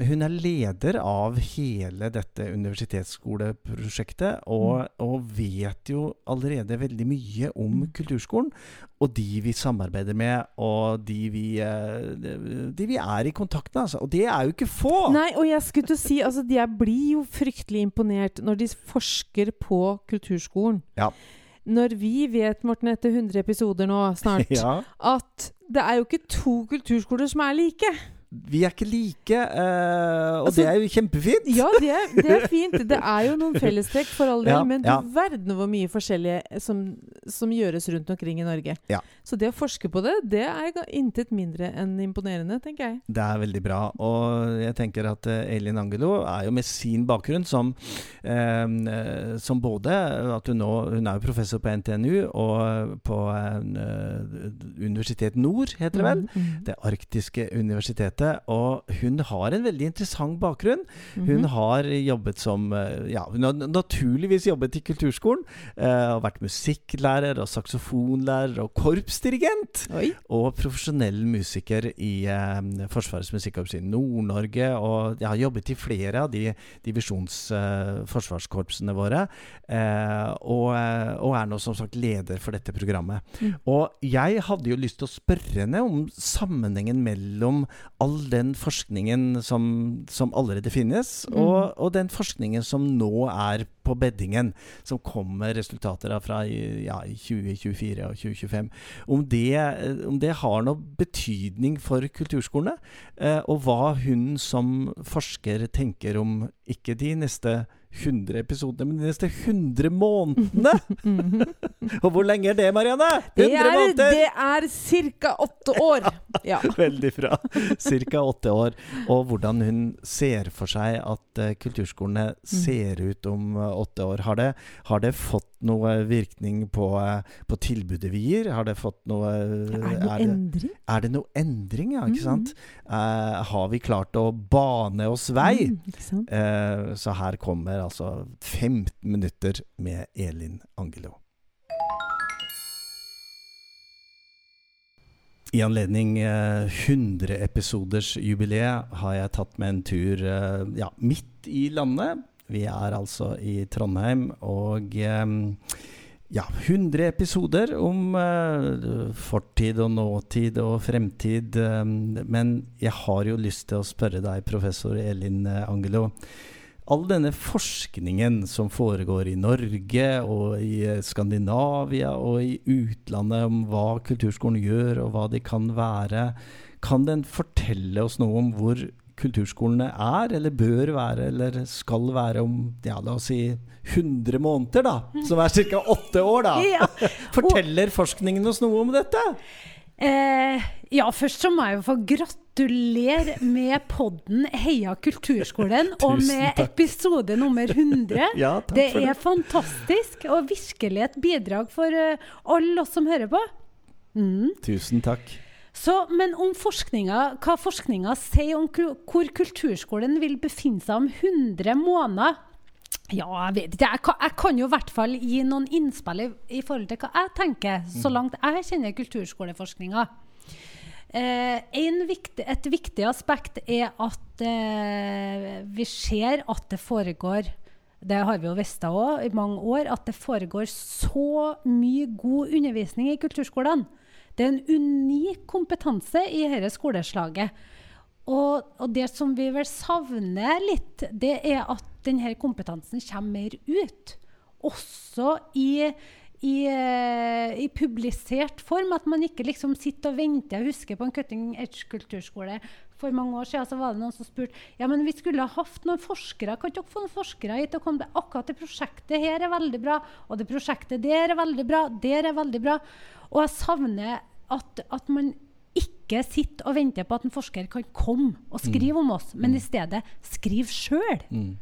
hun er, leder av hele dette universitetsskoleprosjektet, og, mm. og, vet jo allerede veldig mye om mm. kulturskolen. Og de vi samarbeider med, og de vi, eh, de vi er i kontakt med. Altså. Og det er jo ikke få! Nei, og jeg skulle til å si altså, Jeg blir jo fryktelig imponert når de forsker på kulturskolen. Ja når vi vet, Morten, etter 100 episoder nå snart, ja. at det er jo ikke to kulturskoler som er like vi er ikke like, uh, og altså, det er jo kjempefint. Ja, det er, det er, fint. Det er jo noen fellestrekk for all del, ja, men du ja. verden hvor mye forskjellige som, som, gjøres rundt omkring i Norge. Ja. Så det å forske på det, det er intet mindre enn imponerende, tenker jeg. Det er veldig bra. Og jeg tenker at uh, Elin Angelo er jo med sin bakgrunn som, eh, som både at hun nå Hun er jo professor på NTNU og på Universitet Nord, heter det vel. Mm, mm. Det arktiske universitetet dette. Og hun har en veldig interessant bakgrunn. Mm -hmm. Hun har jobbet som eh, Ja, hun har naturligvis jobbet i kulturskolen. Uh, og vært musikklærer og saksofonlærer og korpsdirigent. Oi. Og profesjonell musiker i eh, Forsvarets musikkorps i Nord-Norge. Og jeg har jobbet i flere av de divisjonsforsvarskorpsene eh, våre. Og, og, er nå som sagt leder for dette programmet. Mm. Og jeg hadde jo lyst til å spørre henne om sammenhengen mellom all den forskningen som, som allerede finnes, mm. og, og, den forskningen som nå er på beddingen, som kommer resultater av fra ja, 2024 og 2025. Om det, om det har noe betydning for kulturskolene, eh, og hva hun som forsker tenker om ikke de neste 100 episoder, men de neste 100 månedene! og hvor lenge er det, Marianne? 100 det er, måneder! Det er ca. åtte år. Ja. Veldig bra. Ca. åtte år. Og hvordan hun ser for seg at uh, kulturskolene mm. ser ut om uh, åtte år. Har det, har det, fått noe virkning på, uh, på, tilbudet vi gir? Har det fått noe Er det noe er det, endring? Er det noe endring, ja, ikke mm. sant? har vi klart å bane oss vei? Mm, så her kommer altså 15 minutter med Elin Angelo. I anledning eh, 100 episoders jubileet har jeg tatt med en tur eh, ja, midt i landet. Vi er altså i Trondheim, og eh, ja, 100 episoder om uh, fortid og nåtid og fremtid. Um, men jeg har jo lyst til å spørre deg, professor Elin Angelo all denne forskningen som foregår i Norge og i eh, Skandinavia og i utlandet om hva kulturskolen gjør og hva de kan være, kan den fortelle oss noe om hvor kulturskolene er, eller bør være, eller skal være om ja, la oss si 100 måneder, da? Som er ca. åtte år, da. Ja. Forteller forskningen oss noe om dette? Eh, ja, først så må jeg jo få gratulere med podden Heia kulturskolen og med episode nummer 100. ja, det, det er fantastisk og virkelig et bidrag for uh, alle oss som hører på. Mm. Tusen takk. Så, men om forskninga, hva forskninga sier om hvor kulturskolen vil befinne seg om 100 måneder ja, jeg vet ikke. Jeg kan, jeg kan jo i hvert fall gi noen innspill i, i, forhold til hva jeg tenker, så mm. langt jeg kjenner kulturskoleforskninga. Eh, viktig, et viktig aspekt er at eh, vi ser at det foregår det har vi jo visst òg i mange år, at det foregår så mye god undervisning i kulturskolene. Det er en unik kompetanse i dette skoleslaget. Og, og, det som vi vel savner litt, det er at denne kompetansen kommer mer ut. Også i, i, eh, i, publisert form. At man ikke liksom sitter og venter. Jeg husker på en cutting edge kulturskole for mange år siden så var det noen som spurte ja, men vi skulle ha hatt noen forskere. Kan ikke dere få noen forskere hit og komme til akkurat det prosjektet her er veldig bra, og det prosjektet der er veldig bra, der er veldig bra. Og jeg savner at, at man ikke sitter og venter på at en forsker kan komme og skrive mm. om oss, men i mm. stedet skriv sjøl. Mm.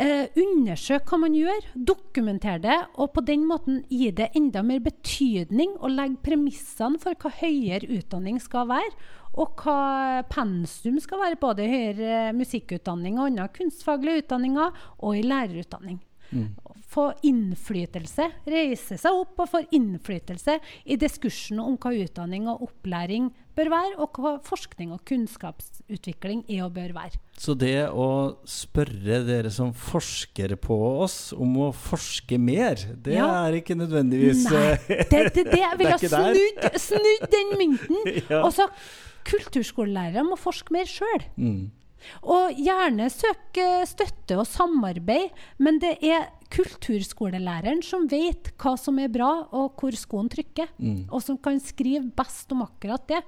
Eh, undersøk hva man gjør, dokumenter det, og på den måten gi det enda mer betydning og legge premissene for hva høyere utdanning skal være, og hva pensum skal være både i høyere musikkutdanning og andre kunstfaglige utdanninger, og i lærerutdanning. Mm få innflytelse, reise seg opp og få innflytelse i diskursen om hva utdanning og opplæring bør være, og hva forskning og kunnskapsutvikling er og bør være. Så det å spørre dere som forsker på oss om å forske mer, det ja. er ikke nødvendigvis Nei, det, det, det vil ha snudd, snudd den mynten. ja. Og så kulturskolelærere må forske mer sjøl. Mm. Og gjerne søk støtte og samarbeid, men det er kulturskolelæreren som vet hva som er bra, og hvor skoen trykker. Mm. Og som kan skrive best om akkurat det.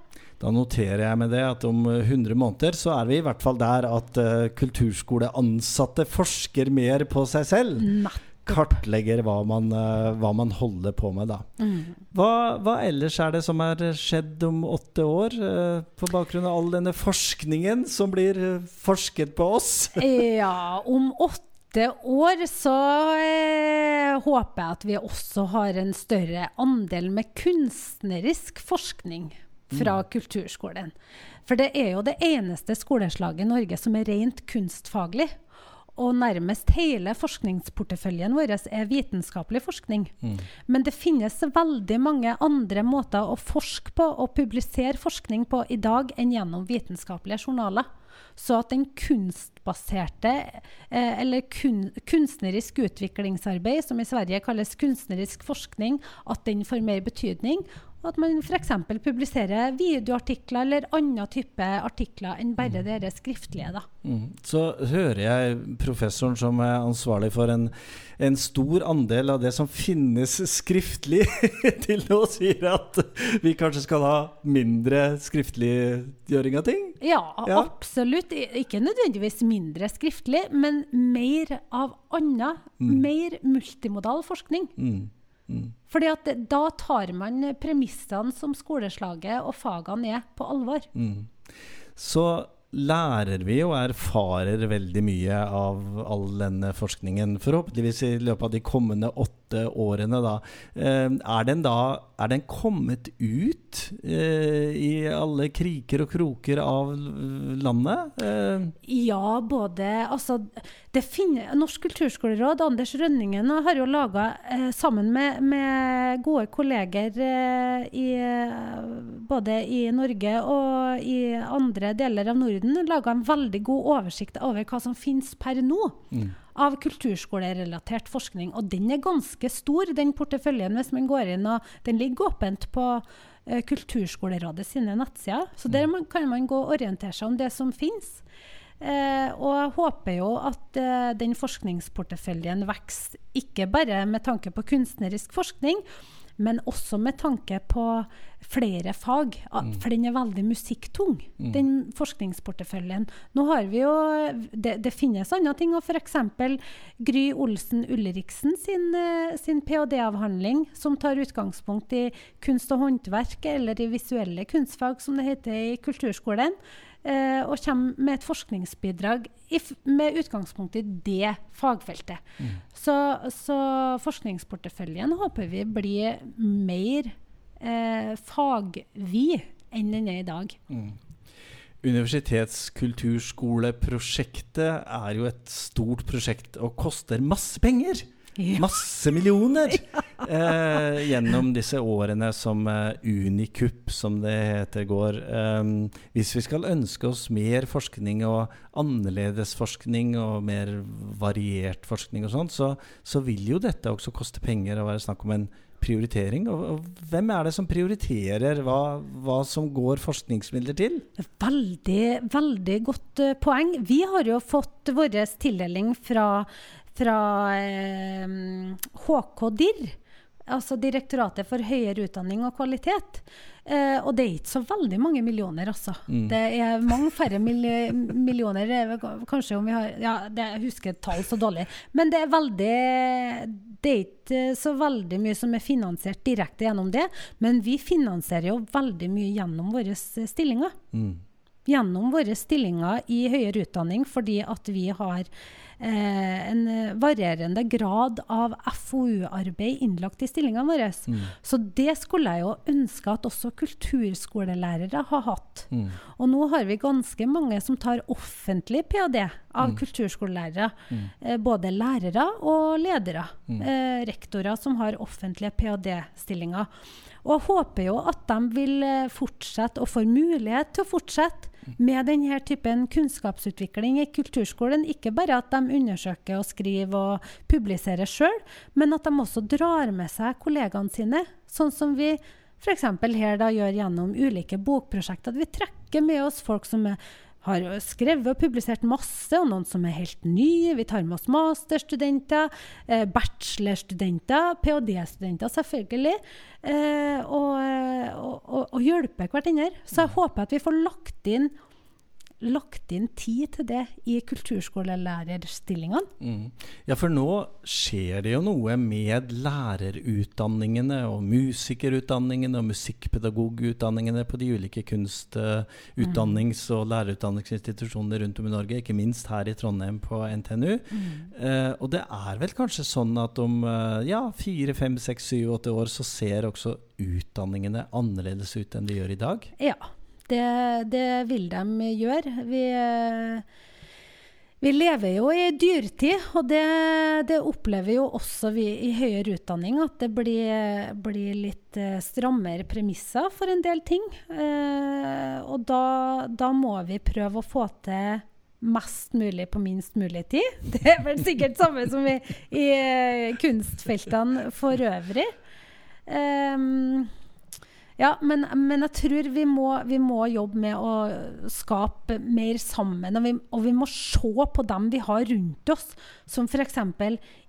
Da noterer jeg med det at om 100 måneder så er vi i hvert fall der at uh, kulturskoleansatte forsker mer på seg selv. Natt kartlegger hva man, uh, hva man, holder på med, da. Mm. Hva, hva, ellers er det som er skjedd om åtte år, uh, på bakgrunn av all denne forskningen som blir uh, forsket på oss? ja, om åtte år så håper jeg at vi også har en større andel med kunstnerisk forskning fra mm. kulturskolen. For det er jo det eneste skoleslaget i Norge som er rent kunstfaglig. Og nærmest hele forskningsporteføljen vår er vitenskapelig forskning. Mm. Men det finnes veldig mange andre måter å forske på og publisere forskning på i dag enn gjennom vitenskapelige journaler. Så at den kunstbaserte, eh, eller kun, kunstnerisk utviklingsarbeid, som i Sverige kalles kunstnerisk forskning, at den får mer betydning. At man f.eks. publiserer videoartikler eller annen type artikler enn bare mm. det skriftlige. Mm. Så hører jeg professoren som er ansvarlig for en, en stor andel av det som finnes skriftlig, til nå sier at vi kanskje skal ha mindre skriftliggjøring av ting? Ja, ja, absolutt. Ikke nødvendigvis mindre skriftlig, men mer av anna. Mm. Mer multimodal forskning. Mm. Mm. Fordi at da tar man premissene som skoleslaget og fagene er, på alvor. Mm. Så lærer vi og erfarer veldig mye av all denne forskningen. Forhåpentligvis i løpet av de kommende åtte årene. Da. Eh, er, den da, er den kommet ut eh, i alle kriker og kroker av landet? Eh. Ja, både Altså finner, Norsk kulturskoleråd, Anders Rønningen, har jo laga, eh, sammen med, med, gode kolleger eh, i, både i Norge og i andre deler av Norden, laga en veldig god oversikt over hva som finnes per nå. Mm. Av kulturskolerelatert forskning. Og den er ganske stor, den porteføljen, hvis man går inn. og Den ligger åpent på eh, Kulturskolerådet sine nettsider. Så der man, kan man gå og orientere seg om det som finnes. Eh, og jeg håper jo at eh, den forskningsporteføljen vokser, ikke bare med tanke på kunstnerisk forskning, men også med tanke på flere fag. Mm. For den er veldig musikktung, mm. den forskningsporteføljen. Nå har vi jo Det, det finnes andre ting. og F.eks. Gry Olsen Ulriksen sin, eh, sin ph.d.-avhandling, som tar utgangspunkt i kunst og håndverk, eller i visuelle kunstfag, som det heter i kulturskolen. Uh, og kommer med et forskningsbidrag med utgangspunkt i det fagfeltet. Mm. Så, så, forskningsporteføljen håper vi blir mer eh, fagvid enn den er i dag. Mm. Universitetskulturskoleprosjektet er jo et stort prosjekt og koster masse penger. Masse millioner! eh, gjennom disse årene som eh, Unikup, som det heter, går. Eh, hvis vi skal ønske oss mer forskning og annerledes forskning og mer variert forskning og sånt, så, så, vil jo dette også koste penger og være snakk om en prioritering. Og, og hvem er det som prioriterer hva, hva, som går forskningsmidler til? Veldig, veldig godt uh, poeng. Vi har jo fått vår tildeling fra fra eh, HK-DIR, altså Direktoratet for høyere utdanning og kvalitet. Eh, og det er ikke så veldig mange millioner, altså. Mm. Det er mange færre mil millioner. Kanskje om vi har Ja, det, jeg husker tall så dårlig. Men det er veldig Det er ikke så veldig mye som er finansiert direkte gjennom det. Men vi finansierer jo veldig mye gjennom våre stillinger. Mm. Gjennom våre stillinger i høyere utdanning fordi at vi har en varierende grad av FoU-arbeid innlagt i stillingene våre. Mm. Så det skulle jeg jo ønske at også kulturskolelærere har hatt. Mm. Og nå har vi ganske mange som tar offentlig ph.d. av mm. kulturskolelærere. Mm. Eh, både lærere og ledere. Mm. Eh, rektorer som har offentlige ph.d.-stillinger. Og jeg håper jo at de vil eh, fortsette, og får mulighet til å fortsette, med denne typen kunnskapsutvikling i kulturskolen. Ikke bare at de undersøker og skriver og publiserer sjøl, men at de også drar med seg kollegaene sine. Sånn som vi f.eks. her da gjør gjennom ulike bokprosjekter. At vi trekker med oss folk som er har skrevet og publisert masse, og noen som er helt nye. Vi tar med oss masterstudenter, eh, bachelorstudenter, ph.d.-studenter selvfølgelig. Eh, og, og, og, og hjelper hverandre. Så jeg håper at vi får lagt inn lagt inn tid til det i kulturskolelærerstillingene. Mm. Ja, for nå skjer det jo noe med lærerutdanningene og musikerutdanningene og musikkpedagogutdanningene på de ulike kunstutdannings- og lærerutdanningsinstitusjonene rundt om i Norge, ikke minst her i Trondheim på NTNU. Mm. Eh, og det er vel kanskje sånn at om eh, ja, fire, fem, seks, syv, åtte år så ser også utdanningene annerledes ut enn de gjør i dag? Ja. Det, det vil de gjøre. Vi, vi, lever jo i dyrtid, og det, det, opplever jo også vi i høyere utdanning. At det blir, blir litt eh, strammere premisser for en del ting. Eh, og da, da må vi prøve å få til mest mulig på minst mulig tid. Det er vel sikkert samme som i, i eh, kunstfeltene for øvrig. Um, ja, men, men, jeg tror vi må, vi må, jobbe med å skape mer sammen. Og vi, og vi må se på dem vi har rundt oss, som f.eks.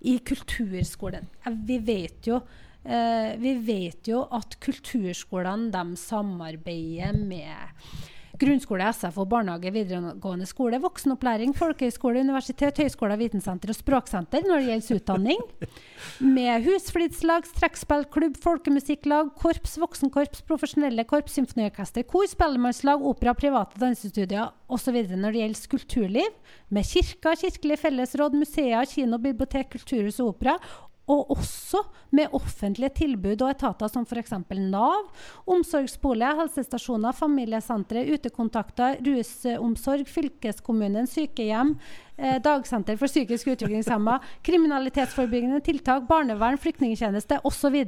i kulturskolen. Vi vet jo eh, vi vet jo at kulturskolene samarbeider med grunnskole, SFO, barnehage, videregående skole, voksenopplæring, folkehøyskole, universitet, høyskoler, vitensenter og språksenter når det gjelder utdanning. Med husflidslag, trekkspillklubb, folkemusikklag, korps, voksenkorps, profesjonelle korps, symfoniorkester, kor, spellemannslag, opera, private dansestudier osv. når det gjelder kulturliv. Med kirker, kirkelig fellesråd, museer, kino, bibliotek, kulturhus og opera og også med offentlige tilbud og etater som f.eks. Nav, omsorgsbolig, helsestasjoner, familiesentre, utekontakter, rusomsorg, fylkeskommunen, sykehjem, eh, dagsenter for psykisk utviklingshemma, kriminalitetsforebyggende tiltak, barnevern, flyktningtjeneste osv.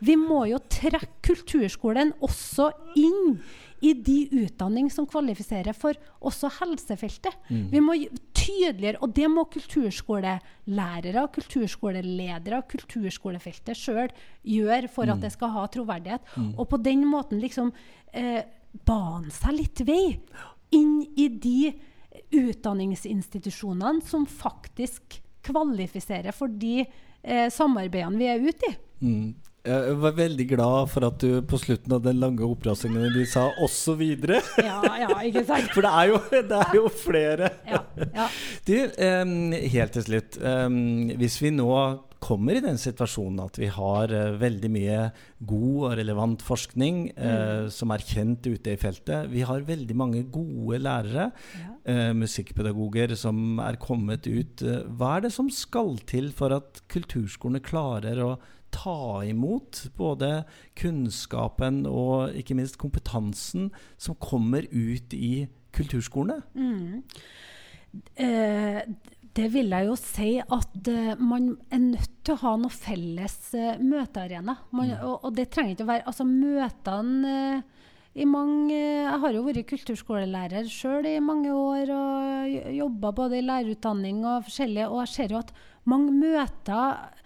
Vi må jo trekke kulturskolen også inn i de utdanning som kvalifiserer for også helsefeltet. Mm. Vi må tydeligere, og det må kulturskolelærere, kulturskoleledere, kulturskolefeltet sjøl gjøre for mm. at det skal ha troverdighet. Mm. Og på den måten liksom eh, bane seg litt vei inn i de utdanningsinstitusjonene som faktisk kvalifiserer for de eh, samarbeidene vi er ute i. Mm. Jeg var veldig glad for at du på slutten av den lange oppramsingen din sa 'osv'. Ja, ja, ikke sant? For det er jo, det er jo flere. Ja, ja. Du, um, helt til slutt. Um, hvis vi nå kommer i den situasjonen at vi har uh, veldig mye god og relevant forskning uh, mm. som er kjent ute i feltet. Vi har veldig mange gode lærere, ja. uh, musikkpedagoger, som er kommet ut. hva er det som skal til for at kulturskolene klarer å ta imot både kunnskapen og ikke minst kompetansen som kommer ut i kulturskolene? Mm. Eh, det vil jeg jo si at uh, man er nødt til å ha noe felles uh, møtearena. Man, mm. og, og, det trenger ikke å være Altså, møtene uh, i mange Jeg har jo vært kulturskolelærer sjøl i mange år og jobba både i lærerutdanning og forskjellige, og jeg ser jo at mange møter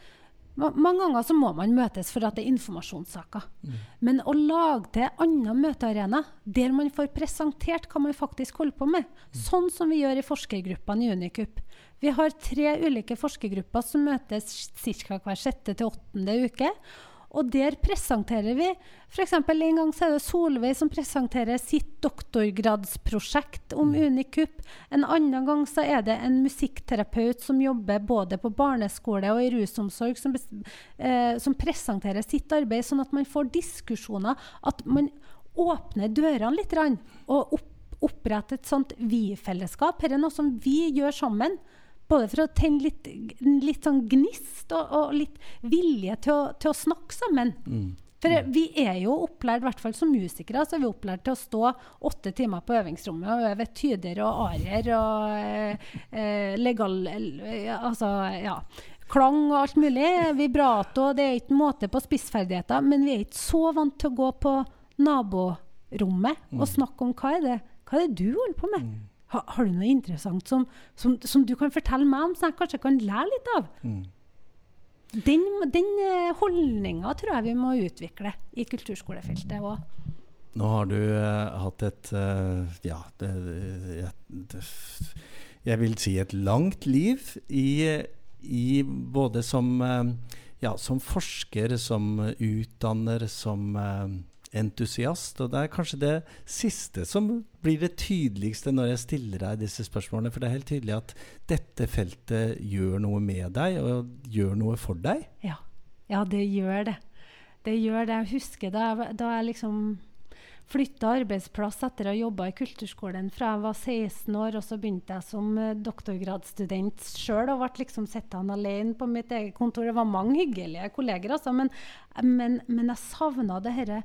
mange ganger så må man møtes for at det er informasjonssaker. Mm. Men å lage til annen møtearena, der man får presentert hva man faktisk holder på med, mm. sånn som vi gjør i forskergruppene i Unicup. Vi har tre ulike forskergrupper som møtes ca. hver sjette til åttende uke. Og der presenterer vi f.eks. en gang så er det Solveig som presenterer sitt doktorgradsprosjekt om mm. Unicup. En annen gang så er det en musikkterapeut som jobber både på barneskole og i rusomsorg, som, eh, som presenterer sitt arbeid, sånn at man får diskusjoner. At man åpner dørene litt og opp, oppretter et sånt vi-fellesskap. Dette er noe som vi gjør sammen både for å tenne litt, litt sånn gnist og, og, litt vilje til å, til å snakke sammen. Mm. For vi er jo opplært, i hvert fall som musikere, så er vi opplært til å stå åtte timer på øvingsrommet og øve tyder og arier og eh, eh legal... Eh, altså, ja. Klang og alt mulig. Vibrato. Det er ikke måte på spissferdigheter. Men vi er ikke så vant til å gå på naborommet mm. og snakke om hva er det hva er det du holder på med. Ha, har du noe interessant som, som, som, du kan fortelle meg om, som jeg kanskje kan lære litt av? Mm. Den, den eh, holdninga tror jeg vi må utvikle i kulturskolefeltet òg. Nå har du uh, hatt et uh, ja, det, det, jeg vil si et langt liv i, i både som, uh, ja, som forsker, som utdanner, som entusiast. Og det er kanskje det siste som blir det tydeligste når jeg stiller deg disse spørsmålene. For det er helt tydelig at dette feltet gjør noe med deg, og gjør noe for deg. Ja, ja det gjør det. Det gjør det. Jeg husker da, da jeg liksom flytta arbeidsplass etter å ha jobba i kulturskolen fra jeg var 16 år. Og så begynte jeg som uh, doktorgradsstudent sjøl og ble liksom sittende alene på mitt eget kontor. Det var mange hyggelige kolleger, altså, men, men, men jeg savna det herre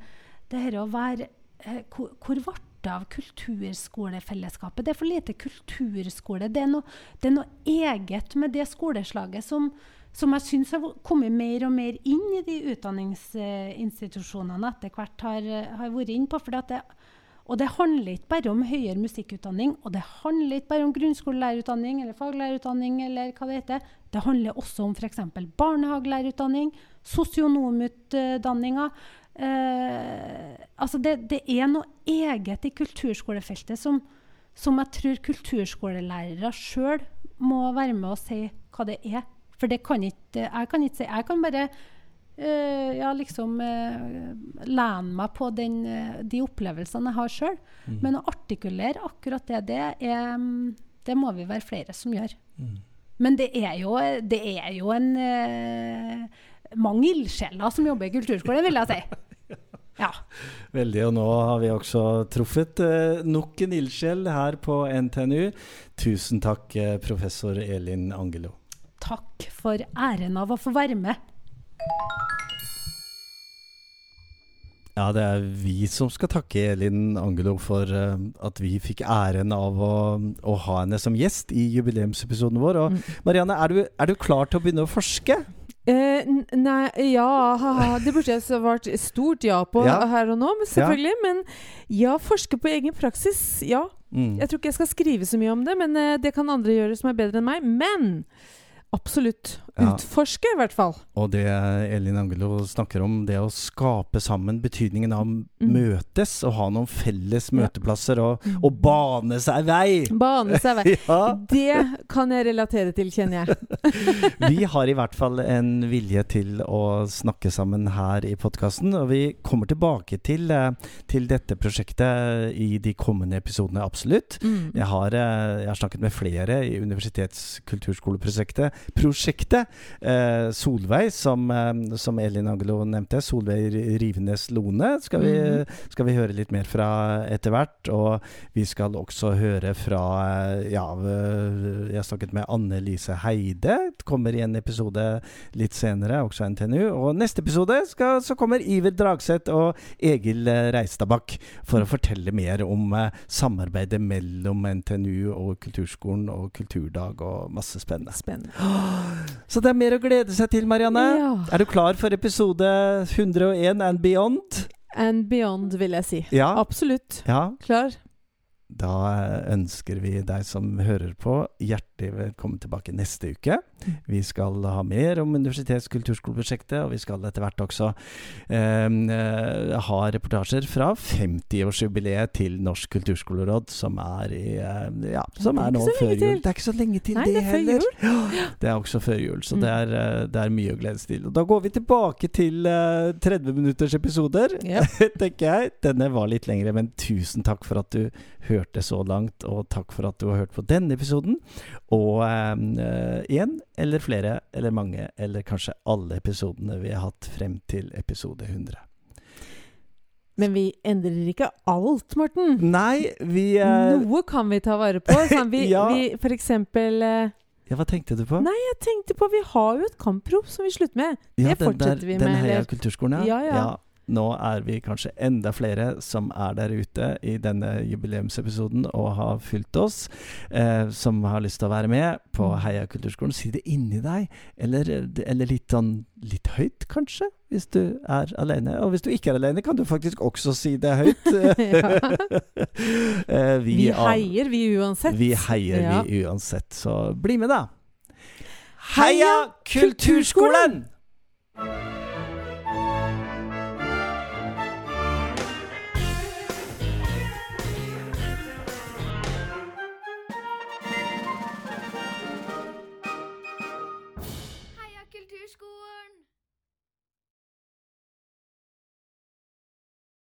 det her å være eh, hvor, ble det av kulturskolefellesskapet? Det er for lite kulturskole. Det er, noe, det er noe eget med det skoleslaget som, som jeg syns har kommet mer og mer inn i de utdanningsinstitusjonene etter hvert har, har vært inn på. Det, og det handler ikke bare om høyere musikkutdanning, og det handler ikke bare om grunnskolelærerutdanning eller faglærerutdanning, eller hva det heter. Det handler også om f.eks. barnehagelærerutdanning, sosionomutdanninga. Eh, altså det, det, er noe eget i kulturskolefeltet som, som jeg tror kulturskolelærere sjøl må være med og si hva det er. For det kan ikke jeg kan ikke si. Jeg kan bare uh, ja, liksom uh, lene meg på den, uh, de opplevelsene jeg har sjøl. Mm. Men å artikulere akkurat det, det, er, det må vi være flere som gjør. Mm. Men det er jo, det er jo en mange ildsjeler som jobber i kulturskolen, vil jeg si. Ja. Veldig. Og nå har vi også truffet eh, nok en ildsjel her på NTNU. Tusen takk, eh, professor Elin Angelo. Takk for æren av å få være med. Ja, det er vi som skal takke Elin Angelo for uh, at vi fikk æren av å, å, ha henne som gjest i jubileumsepisoden vår. Og mm. Marianne, er du, er du klar til å begynne å forske? Eh, nei, ja haha, Det burde jeg svart stort ja på ja. her og nå, men selvfølgelig. Ja. Men ja, forske på egen praksis. Ja. Mm. Jeg tror ikke jeg skal skrive så mye om det, men eh, det kan andre gjøre som er bedre enn meg. Men Absolutt. Ja. Utforske, i hvert fall. Og det Elin Angelo snakker om, det å skape sammen betydningen av mm. møtes og ha noen felles møteplasser og, mm. og bane seg vei. Bane seg vei. ja. Det kan jeg relatere til, kjenner jeg. vi har i hvert fall en vilje til å snakke sammen her i podkasten, og vi kommer tilbake til, eh, til, dette prosjektet i de kommende episodene, absolutt. Mm. Jeg, har, eh, jeg, har, snakket med flere i Universitetskulturskoleprosjektet prosjektet. Eh, Solveig, som, eh, som, Elin Angelo nevnte. Solveig Rivenes Lone skal vi, mm. skal vi høre litt mer fra etter hvert. Og vi skal også høre fra eh, Ja, jeg snakket med Anne Lise Heide. Kommer i en episode litt senere, også NTNU. Og neste episode skal, så kommer Iver Dragseth og Egil Reistadbakk for å fortelle mer om eh, samarbeidet mellom NTNU og Kulturskolen og Kulturdag og masse spennende. spennende. Så det er mer å glede seg til, Marianne. Ja. Er du klar for episode 101 and beyond? And beyond, vil jeg si. Ja. Absolutt. Ja. Klar. Da ønsker vi deg som hører på, hjertelig velkommen tilbake neste uke. Vi skal ha mer om Universitets- og kulturskoleprosjektet, og vi skal etter hvert også ehm, eh, ha reportasjer fra 50-årsjubileet til Norsk kulturskoleråd, som er, i, eh, ja, som er nå før jul. Det er ikke så lenge til Nei, det, det heller. Ja, det er også før jul, så mm. det, er, eh, det, er, mye å glede seg til. Og da går vi tilbake til eh, 30 minutters episoder, yep. tenker jeg. Denne var litt lengre, men tusen takk for at du hørte så langt, og takk for at du har hørt på denne episoden. Og igjen, uh, eller flere eller mange, eller kanskje alle episodene vi har hatt frem til episode 100. Men vi endrer ikke alt, Morten. Nei, vi uh, Noe kan vi ta vare på. Sånn, vi, ja. vi for eksempel uh, Ja, Hva tenkte du på? Nei, jeg tenkte på Vi har jo et kamprop som vi slutter med. Ja, det fortsetter der, vi med. Den Heia kulturskolen, ja. ja, ja. ja nå er vi kanskje enda flere som er der ute i denne jubileumsepisoden og har fulgt oss, eh, som har lyst til å være med på mm. Heia kulturskolen. Si det inni deg, eller, eller litt sånn litt høyt, kanskje, hvis du er alene. Og hvis du ikke er alene, kan du faktisk også si det høyt. eh, vi, vi, heier, vi uansett. Vi heier, ja. vi uansett. Så bli med, da. Heia Kulturskolen!